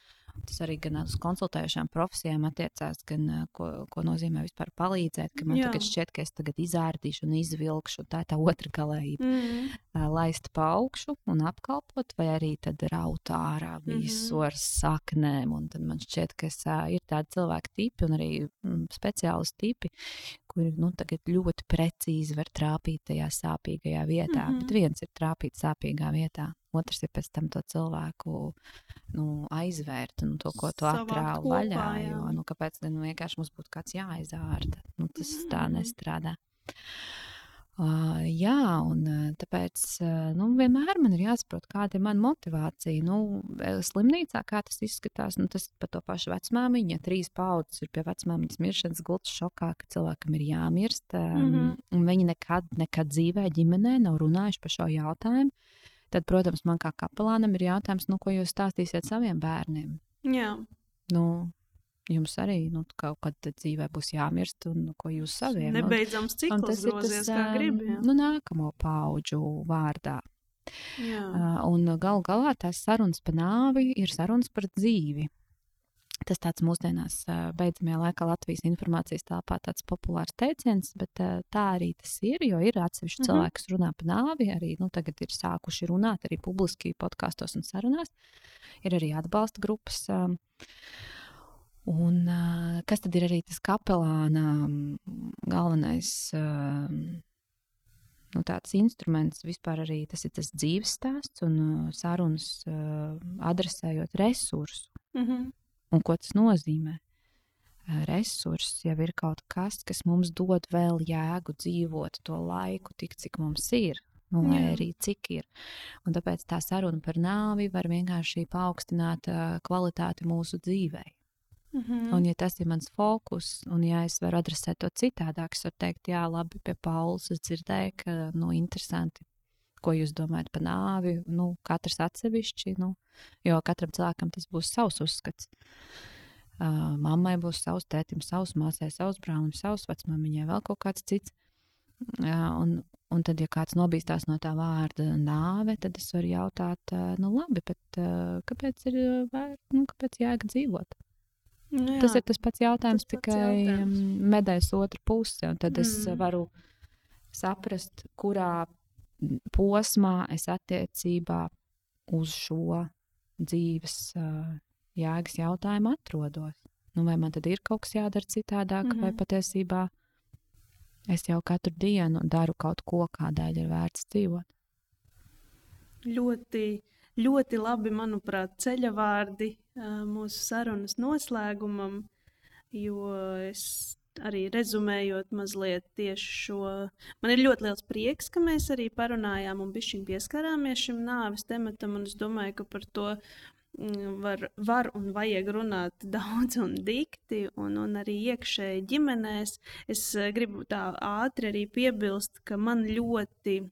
Tas arī gan uz konsultējušām profesijām attiecās, gan ko, ko nozīmē vispār palīdzēt. Ka man Jā. tagad šķiet, ka es tagad izārdīšu un izvilkšu, tā ir tā otra galējība. Mm -hmm. Laist pa augšu un apkalpot, vai arī tad raut ārā visu mm ar saknēm. Un tad man šķiet, ka es, ir tādi cilvēki tipi un arī mm, speciālisti tipi, kuri nu, ļoti precīzi var trāpīt tajā sāpīgajā vietā. Mm -hmm. Bet viens ir trāpīt sāpīgā vietā, otrs ir pēc tam to cilvēku nu, aizvērt nu, to, ko tu atrāvi vaļā. Jo, nu, kāpēc gan nu, vienkārši mums būtu kāds jāizvārda? Nu, tas mm -hmm. tā nestrādā. Uh, jā, un tāpēc nu, vienmēr man ir jāsaprot, kāda ir mana motivācija. Nu, slimnīcā, kā tas izskatās, nu, tas par to pašu vecmāmiņu. Ja trīs paudzes ir pie vecmāmiņas miršanas gultas šokā, ka cilvēkam ir jāmirst, mm -hmm. un viņi nekad, nekad dzīvē, ģimenē nav runājuši par šo jautājumu. Tad, protams, man kā kapelānam ir jautājums, nu, ko jūs stāstīsiet saviem bērniem? Jā. Nu, jums arī nu, kaut kad dzīvē būs jāmirst, un nu, ko jūs saviem nebeidzams cikls tas grozies, tas, kā gribi. Jā. Nu, nākamo pauģu vārdā. Jā. Uh, un gal galā tās sarunas par nāvi ir sarunas par dzīvi. Tas tāds mūsdienās, beidzamajā laikā Latvijas informācijas telpā tāds populārs teiciens, bet tā arī tas ir, jo ir atsevišķi mm -hmm. cilvēki, kas runā par nāvi, arī nu, tagad ir sākuši runāt arī publiski podkāstos un sarunās. Ir arī atbalsta grupas. Un kas tad ir arī tas kapelāna galvenais nu, tāds instruments, vispār arī tas ir tas dzīves stāsts un sarunas adresējot resursu. Mm -hmm un ko tas nozīmē. Resurss jau ir kaut kas, kas mums dod vēl jēgu dzīvot to laiku, tik cik mums ir. Nu, lai Jā. arī cik ir. Un tāpēc tā saruna par nāvi var vienkārši paaugstināt kvalitāti mūsu dzīvē. Mm -hmm. Un, ja tas ir mans fokus, un ja es varu adresēt to citādāk, es varu teikt, jā, labi, pie Paulas es dzirdēju, ka, nu, interesanti, ko jūs domājat par nāvi. Nu, katrs atsevišķi, nu, jo katram cilvēkam tas būs savs uzskats. Uh, mammai būs savs tētim, savs māsai, savs brālim, savs vecmāmiņai, vēl kaut kāds cits. Uh, un, un tad, ja kāds nobīstās no tā vārda nāve, tad es varu jautāt, uh, nu labi, bet uh, kāpēc ir vēr, nu, kāpēc jēga dzīvot? Nu, jā, tas ir tas pats jautājums, tas tikai jautājums. medaļas otra puse. Tad mm. es varu saprast, kurā posmā es attiecībā uz šo dzīves jēgas jautājumu atrodos. Nu, vai man tad ir kaut kas jādara citādāk, mm -hmm. vai mhm. patiesībā es jau katru dienu daru kaut ko, kādēļ ir vērts dzīvot? Ļoti, ļoti labi, manuprāt, ceļa vārdi uh, mūsu sarunas noslēgumam, jo es arī rezumējot mazliet tieši šo. Man ir ļoti liels prieks, ka mēs arī parunājām un bišķiņ pieskarāmies šim nāves tematam, un es domāju, ka par to mm, var, var un vajag runāt daudz un dikti, un, un arī iekšēji ģimenēs. Es gribu tā ātri arī piebilst, ka man ļoti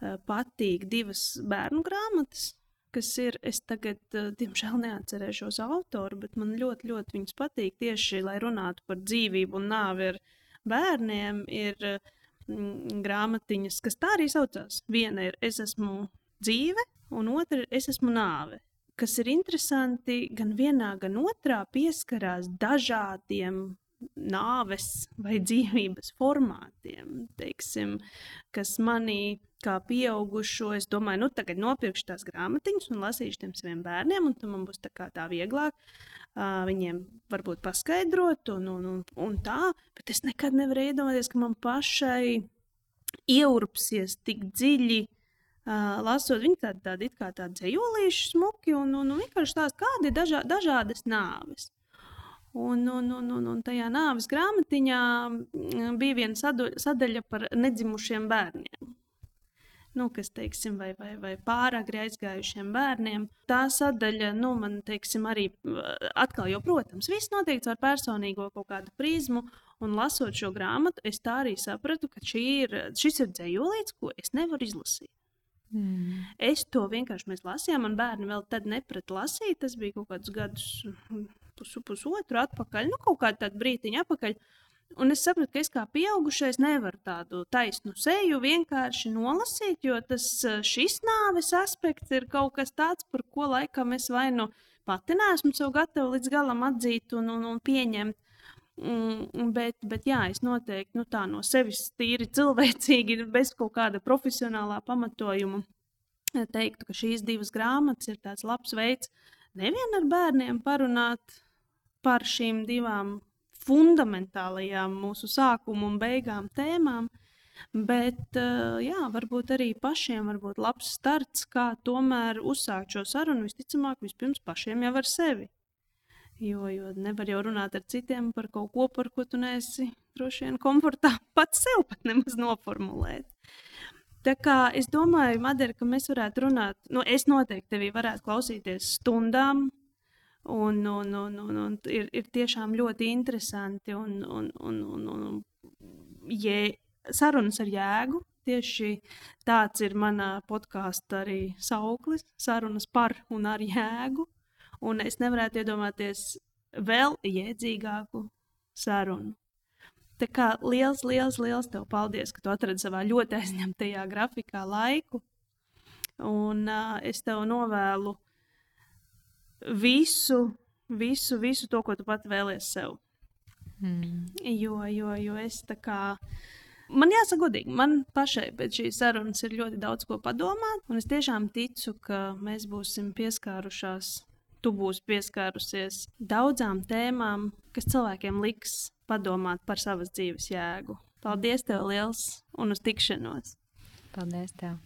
patīk divas bērnu grāmatas kas ir. Es tagad, uh, diemžēl, neatcerēšos autoru, bet man ļoti, ļoti viņas patīk. Tieši lai runātu par dzīvību un nāvi ar bērniem, ir mm, grāmatiņas, kas tā arī saucās. Viena ir Es esmu dzīve, un otra ir Es esmu nāve. Kas ir interesanti, gan vienā, gan otrā pieskarās dažādiem nāves vai dzīvības formātiem, teiksim, kas manī kā pieaugušo, es domāju, nu tagad nopirkšu tās grāmatiņas un lasīšu tiem saviem bērniem, un tad man būs tā, tā vieglāk uh, viņiem varbūt paskaidrot un, un, un, un tā, bet es nekad nevarēju iedomāties, ka man pašai ieurpsies tik dziļi. Uh, lasot viņu tādu tā, tā, tā dzējolīšu smuki un, un, un vienkārši tās, kādi ir dažā, dažādas nāves. Un, un, un, un, un tajā nāves grāmatiņā bija viena sadaļa par nedzimušiem bērniem. Nu, kas, teiksim, vai, vai, vai pārāk aizgājušiem bērniem. Tā sadaļa, nu, man, teiksim, arī atkal, jo, protams, viss notiek caur personīgo kaut kādu prizmu. Un lasot šo grāmatu, es tā arī sapratu, ka ir, šis ir dzējolīts, ko es nevaru izlasīt. Mm. Es to vienkārši mēs lasījām, un bērni vēl tad neprata lasīt. Tas bija kaut kādus gadus, pus, pusotru atpakaļ, nu, kaut kādu brīdiņu atpakaļ. Un es sapratu, ka es kā pieaugušais nevaru tādu taisnu seju vienkārši nolasīt, jo tas šis nāves aspekts ir kaut kas tāds, par ko laikam es vai nu pati neesmu sev gatava līdz galam atzīt un, un, un pieņemt. Mm, bet, bet jā, es noteikti nu, tā no sevis tīri cilvēcīgi, bez kaut kāda profesionālā pamatojuma teiktu, ka šīs divas grāmatas ir tāds labs veids nevien ar bērniem parunāt par šīm divām fundamentālajām mūsu sākuma un beigām tēmām, bet jā, varbūt arī pašiem varbūt labs starts, kā tomēr uzsākt šo sarunu visticamāk vispirms pašiem jau ar sevi. Jo, jo nevar jau runāt ar citiem par kaut ko, par ko tu neesi droši vien komfortā pats sev pat nemaz noformulēt. Tā kā es domāju, Madara, ka mēs varētu runāt, nu, es noteikti tevi varētu klausīties stundām, un, un, un, un, un ir, ir tiešām ļoti interesanti un, un, un, un, un jē, sarunas ar jēgu. Tieši tāds ir manā podkāstā arī sauklis - sarunas par un ar jēgu un es nevarētu iedomāties vēl jēdzīgāku sarunu. Tā kā liels, liels, liels tev paldies, ka tu atradi savā ļoti aizņemtajā grafikā laiku. Un uh, es tev novēlu visu, visu, visu to, ko tu pat vēlies sev. Mm. Jo, jo, jo es tā kā. Man jāsaka, godīgi, man pašai pēc šīs sarunas ir ļoti daudz ko padomāt. Un es tiešām ticu, ka mēs būsim pieskārušās tu būsi pieskārusies daudzām tēmām, kas cilvēkiem liks padomāt par savas dzīves jēgu. Paldies, tev liels un uz tikšanos! Paldies! Tev.